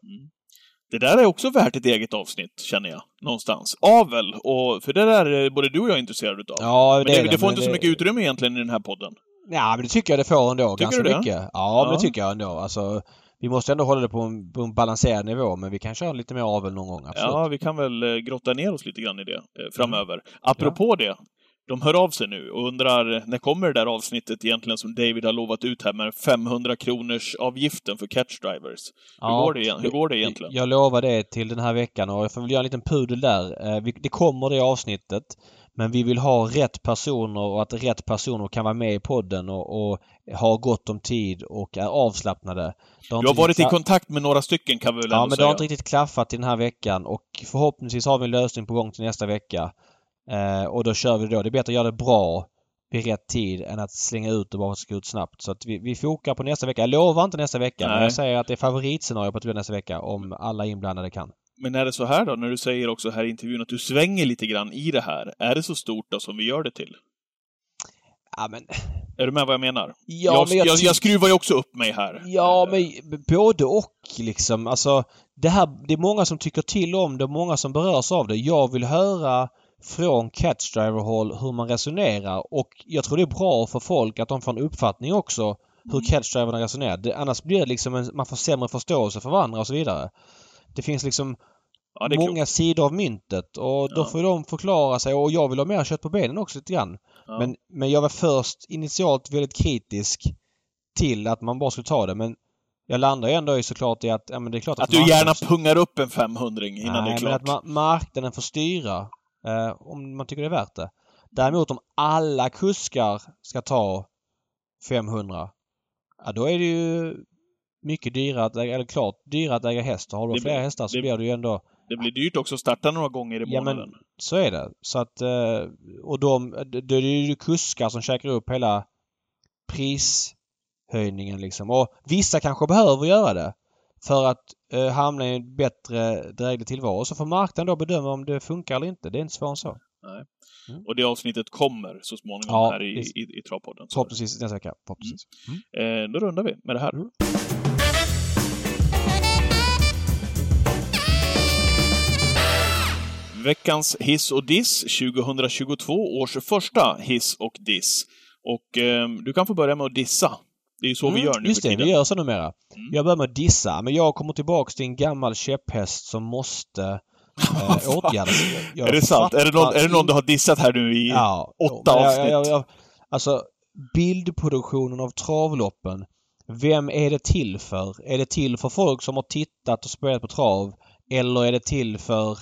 Det där är också värt ett eget avsnitt, känner jag. Någonstans. Avel, och, för det där är både du och jag intresserade utav. Ja, men det, är det, får inte så mycket utrymme egentligen i den här podden. Ja, men det tycker jag det får ändå. Tycker ganska du det? mycket. Ja, Ja. men det tycker jag ändå. Alltså, vi måste ändå hålla det på en, på en balanserad nivå, men vi kan köra lite mer avel någon gång. Absolut. Ja, vi kan väl eh, grotta ner oss lite grann i det eh, framöver. Apropå det, de hör av sig nu och undrar när kommer det där avsnittet egentligen som David har lovat ut här med 500 kronors avgiften för catch drivers. Hur, Ja, går, det, hur går det egentligen? Jag lovar det till den här veckan och jag får väl göra en liten pudel där. Eh, Det kommer det avsnittet. Men vi vill ha rätt personer och att rätt personer kan vara med i podden och, och ha gott om tid och är avslappnade. Du har varit i kontakt med några stycken kan vi väl Ja, men det har inte riktigt klaffat i den här veckan och förhoppningsvis har vi en lösning på gång till nästa vecka. Eh, och då kör vi då. Det är bättre att göra det bra vid rätt tid än att slänga ut det bara ska ut snabbt. Så att vi, vi fokar på nästa vecka. Jag lovar inte nästa vecka, men Nej. jag säger att det är favoritscenario på att det blir nästa vecka om alla inblandade kan. Men är det så här då, när du säger också här i intervjun att du svänger lite grann i det här, är det så stort då som vi gör det till? Ja, men... Är du med vad jag menar? Ja, jag, men jag, jag, jag, skruvar ju också upp mig här. Ja, men både och liksom. Alltså, det här, det är många som tycker till om det, många som berörs av det. Jag vill höra från catchdriver-håll hur man resonerar och jag tror det är bra för folk att de får en uppfattning också hur catchdriverna resonerar. Det, annars blir det liksom en, man får sämre förståelse för varandra och så vidare. Det finns liksom Ja, många klokt. sidor av myntet och då Ja. får de förklara sig och jag vill ha mer kött på benen också lite grann. Ja. Men, men jag var först initialt väldigt kritisk till att man bara skulle ta det men jag landar ju ändå i såklart i att ja, men det är klart att, Att du gärna pungar upp en 500 innan Nej, det är klart. men att ma- marknaden får styra eh, om man tycker det är värt det. Däremot om alla kuskar ska ta 500 ja, då är det ju mycket dyrare att äga, eller klart dyrare att äga häst. Och Har du Det fler blir- hästar så det- blir det ju ändå Det blir dyrt också att starta några gånger i Ja, men- månaden. så är det. Så att eh, och de, det är ju kuskar som käkar upp hela prishöjningen liksom. Och vissa kanske behöver göra det för att eh, hamna i en bättre dräglig tillvaro. Så får marknaden då bedöma om det funkar eller inte. Det är inte svårare än så. Mm. Och det avsnittet kommer så småningom Ja, här i, i, i Travpodden. Förhoppningsvis nästa vecka. Förhoppningsvis. Mm. eh, då rundar vi med det här. Veckans hiss och diss 2022 års första hiss och diss. Och eh, du kan få börja med att dissa. Det är ju så vi Mm, gör nu Just det, tiden. vi gör så numera. Mm. Jag börjar med att dissa, men jag kommer tillbaks till en gammal käpphäst som måste eh, åtgärdas. Jag är det sant? Är det, någon, är det någon du har dissat här nu i... ja, åtta jag- avsnitt? Jag, jag, alltså, bildproduktionen av travloppen. Vem är det till för? Är det till för folk som har tittat och spelat på trav? Eller är det till för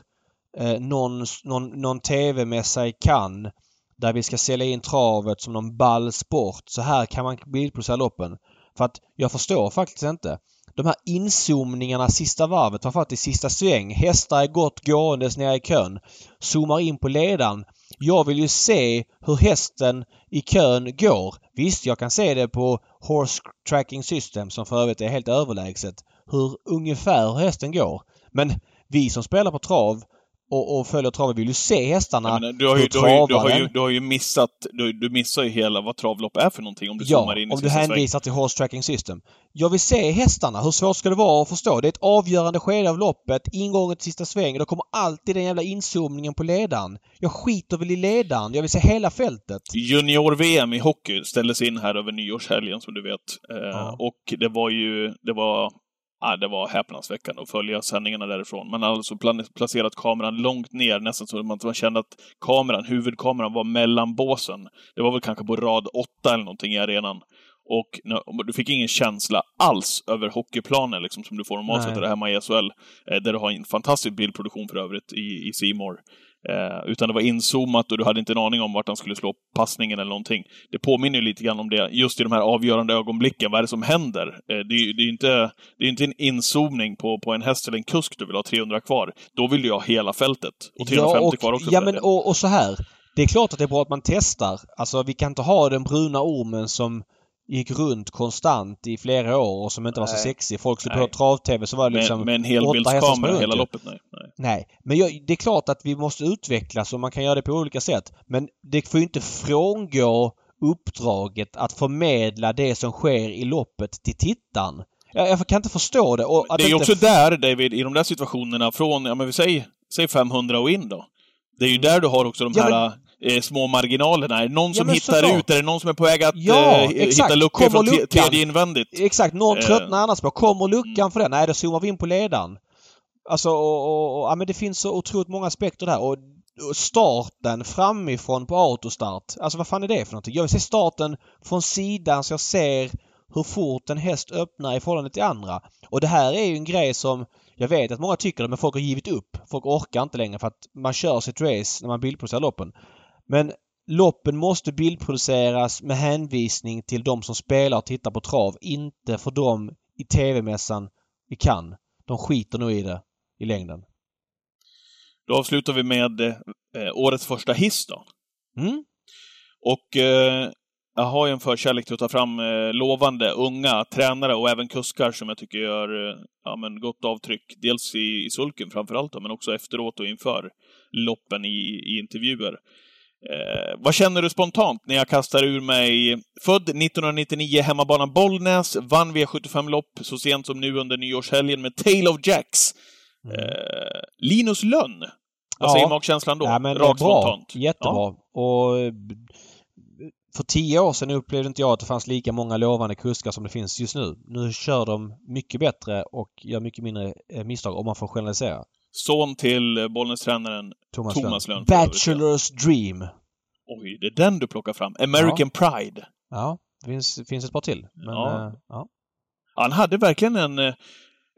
eh, någon, någon, någon TV-mässa i Cannes där vi ska sälja in travet som någon ball sport. Så här kan man bilproducera loppen. För att jag förstår faktiskt inte. De här inzoomningarna sista varvet, framförallt i sista sväng. Hästar är gott gåendes nere i kön. Zoomar in på ledaren. Jag vill ju se hur hästen i kön går. Visst, jag kan se det på Horse Tracking System som för övrigt är helt överlägset. Hur ungefär hur hästen går. Men vi som spelar på trav och, och följer travet vill ju se hästarna. Du, har ju, hur du, har ju, du, travar har ju, den. du har ju missat... Du, du missar ju hela vad travlopp är för någonting om du Ja, zoomar in i om du sista sväng. hänvisar till Horse Tracking System. Jag vill se hästarna. Hur svårt ska det vara att förstå? Det är ett avgörande skede av loppet. Ingången till sista sväng. Då kommer alltid den jävla inzoomningen på ledaren. Jag skiter väl i ledaren. Jag vill se hela fältet. Junior-VM i hockey ställdes in här över nyårshelgen som du vet. Eh, Ja. Och det var ju... Det var... Ja, det var häpnadsväckande att följa sändningarna därifrån. Man hade alltså placerat kameran långt ner, nästan så att man, kände att kameran, huvudkameran var mellan båsen. Det var väl kanske på rad åtta eller någonting i arenan. Och du fick ingen känsla alls över hockeyplanen liksom, som du får normalt sett där hemma i SHL. Eh, där du har en fantastisk bildproduktion för övrigt i, i C More. Eh, utan det var inzoomat och du hade inte en aning om vart han skulle slå passningen eller någonting. Det påminner ju lite grann om det, just i de här avgörande ögonblicken. Vad är det som händer? Eh, det, är det är inte, det är inte en inzoomning på, på en häst eller en kusk du vill ha 300 kvar. Då vill du ha hela fältet. Och 350 och, kvar också. Ja men och, och så här. Det är klart att det är bra att man testar. Alltså vi kan inte ha den bruna ormen som gick runt konstant i flera år och som inte var så sexig. Folk skulle Nej. på trav-tv så var det liksom med en helbildskamera hela loppet. Nej. nej. Nej, men jag, det är klart att vi måste utvecklas och man kan göra det på olika sätt. Men det får ju inte frångå uppdraget att förmedla det som sker i loppet till tittaren. Jag, jag kan inte förstå det. Och att Det är ju inte också där, David, i de där situationerna från, ja men vi säger, säg 500 och in då. Det är ju där du har också de Ja, men- här eh, små marginalerna. Är det någon som hittar såklart. ut? Är det någon som är på väg att Ja, eh, hitta luckor Kommer från luckan? tredje invändigt? Exakt, någon Eh. tröttnar annars på. Kommer luckan för det? Nej, då zoomar vi in på ledaren. Alltså, och, och, och, ja, men det finns så otroligt många aspekter där. Och, och starten framifrån på autostart. Alltså vad fan är det för någonting? Jag vill se starten från sidan så jag ser hur fort en häst öppnar i förhållande till andra. Och det här är ju en grej som jag vet att många tycker det, men folk har givit upp. Folk orkar inte längre för att man kör sitt race när man bildproducerar loppen. Men loppen måste bildproduceras med hänvisning till de som spelar och tittar på trav. Inte för dem i TV-mässan i Cannes. De skiter nog i det i längden. Då avslutar vi med eh, årets första hiss då. Mm? Och eh, jag har ju en förkärlek till att ta fram eh, lovande unga tränare och även kuskar som jag tycker gör eh, ja, men gott avtryck. Dels i, i sulken framförallt, men också efteråt och inför loppen i, i intervjuer. Eh, vad känner du spontant när jag kastar ur mig född 1999, hemmabanan Bollnäs, vann V75-lopp så sent som nu under nyårshelgen med Tale of Jacks. Eh, Linus Lönn. Vad Ja. säger magkänslan då? Ja, men Rakt bra. spontant. Jättebra. Och eh, för tio år sedan upplevde inte jag att det fanns lika många lovande kuskar som det finns just nu. Nu kör de mycket bättre och gör mycket mindre eh, misstag om man får generalisera. Son till eh, Bollnäs-tränaren Thomas, Thomas Lönn. Bachelor's Dream. Oj, det är den du plockar fram. American Pride. Ja, det finns, finns ett par till. Men, Ja. eh, ja. Han hade verkligen en, eh,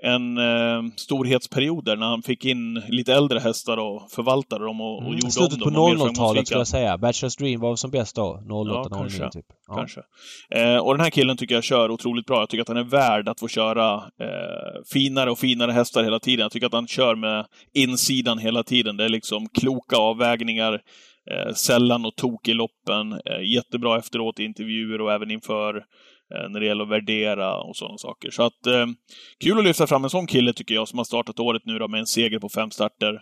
en eh, storhetsperiod där när han fick in lite äldre hästar och förvaltade dem och, och Mm, gjorde slutet om på dem. och blev 00-talet skulle jag säga. Bachelor's Dream var som bäst då. 08, Ja, 09 kanske. typ. Ja. Kanske. Eh, och den här killen tycker jag kör otroligt bra. Jag tycker att han är värd att få köra eh, finare och finare hästar hela tiden. Jag tycker att han kör med insidan hela tiden. Det är liksom kloka avvägningar, eh, sällan och tok i loppen. Eh, jättebra efteråt i intervjuer och även inför när det gäller att värdera och sådana saker. Så att eh, kul att lyfta fram en sån kille tycker jag som har startat året nu då med en seger på fem starter.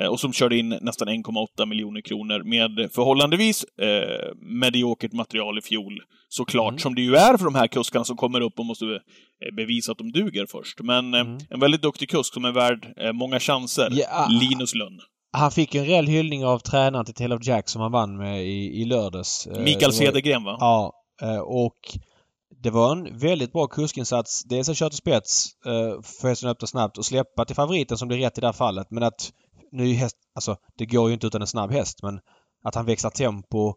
Eh, och som körde in nästan 1,8 miljoner kronor med förhållandevis eh, mediokert material i fjol. Såklart, Mm. som det ju är för de här kuskarna som kommer upp och måste eh, bevisa att de duger först. Men eh, Mm. en väldigt duktig kusk som är värd eh, många chanser. Ja. Linus Lönn. Han fick en rejäl hyllning av tränaren till Tail of Jack som han vann med i, i lördags. Eh, Mikael Cedergren, va? Ja, eh, och det var en väldigt bra kuskinsats. Dels att köra till spets, eh, få hästen öppna snabbt och släppa till favoriten som blir rätt i det här fallet. Men att är häst, alltså det går ju inte utan en snabb häst men att han växlar tempo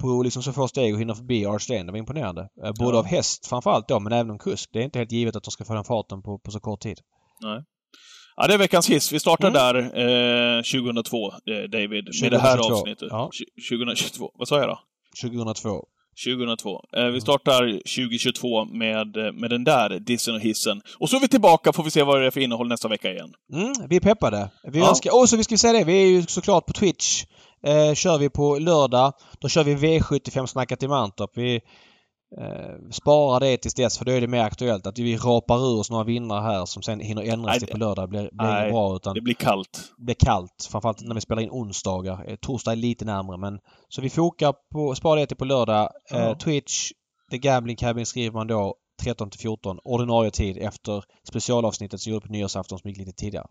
på liksom så få steg och hinner förbi Lane, det var imponerande. Eh, Både Ja. av häst framförallt då men även om kusk. Det är inte helt givet att de ska få den farten på, på så kort tid. Ja, det är veckans hiss. Vi startar Mm. där eh, 2002, eh, David, med det här 2022, avsnittet. ja. Tju- 2022. Vad sa jag då? 2002. 2002. Eh, vi startar 2022 med, eh, med den där dissen och hissen. Och så är vi tillbaka, får vi se vad det är för innehåll nästa vecka igen. Mm, vi är peppade. Vi Ja. önskar... Och så vi ska säga det, vi är ju såklart på Twitch. Eh, kör vi på lördag. Då kör vi V75 Snackat i Mantorp. Vi eh, sparar det tills dess för då är det mer aktuellt. Att vi rapar ur oss några vinnare här som sen hinner ändras till på lördag. blir, blir Nej, bra utan Det blir kallt. det blir kallt. Framförallt när vi spelar in onsdagar. Eh, torsdag är lite närmare men så vi fokar på, sparar det till på lördag. Eh, Ja. Twitch, The Gambling Cabin skriver man då 13 till 14 ordinarie tid efter specialavsnittet som gjorde på nyårsafton som gick lite tidigare.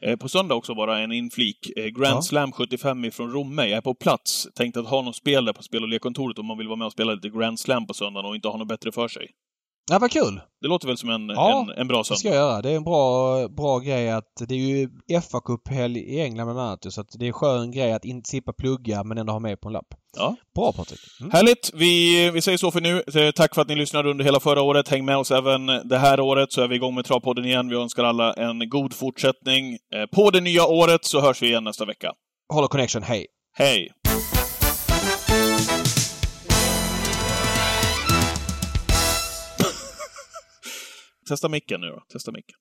Eh, på söndag också bara en inflik. Eh, Grand Ja. Slam 75 ifrån Romme. Jag är på plats. Tänkte att ha något spel där på spel och lekkontoret om man vill vara med och spela lite Grand Slam på söndagen och inte ha något bättre för sig. Ja, vad kul! Det låter väl som en, Ja, en, en bra Det ska söndag? jag göra. Det är en bra, bra grej att det är ju fa Cup-helg i England bland annat. Så att det är en skön grej att inte slippa plugga men ändå ha med på en lapp. Ja. Bra Patrik! Mm. Härligt! Vi, vi säger så för nu. Eh, Tack för att ni lyssnade under hela förra året. Häng med oss även det här året, så är vi igång med Travpodden igen. Vi önskar alla en god fortsättning. Eh, På det nya året så hörs vi igen nästa vecka. Håller connection, hej! Hej! Testa micken nu då. Testa micken.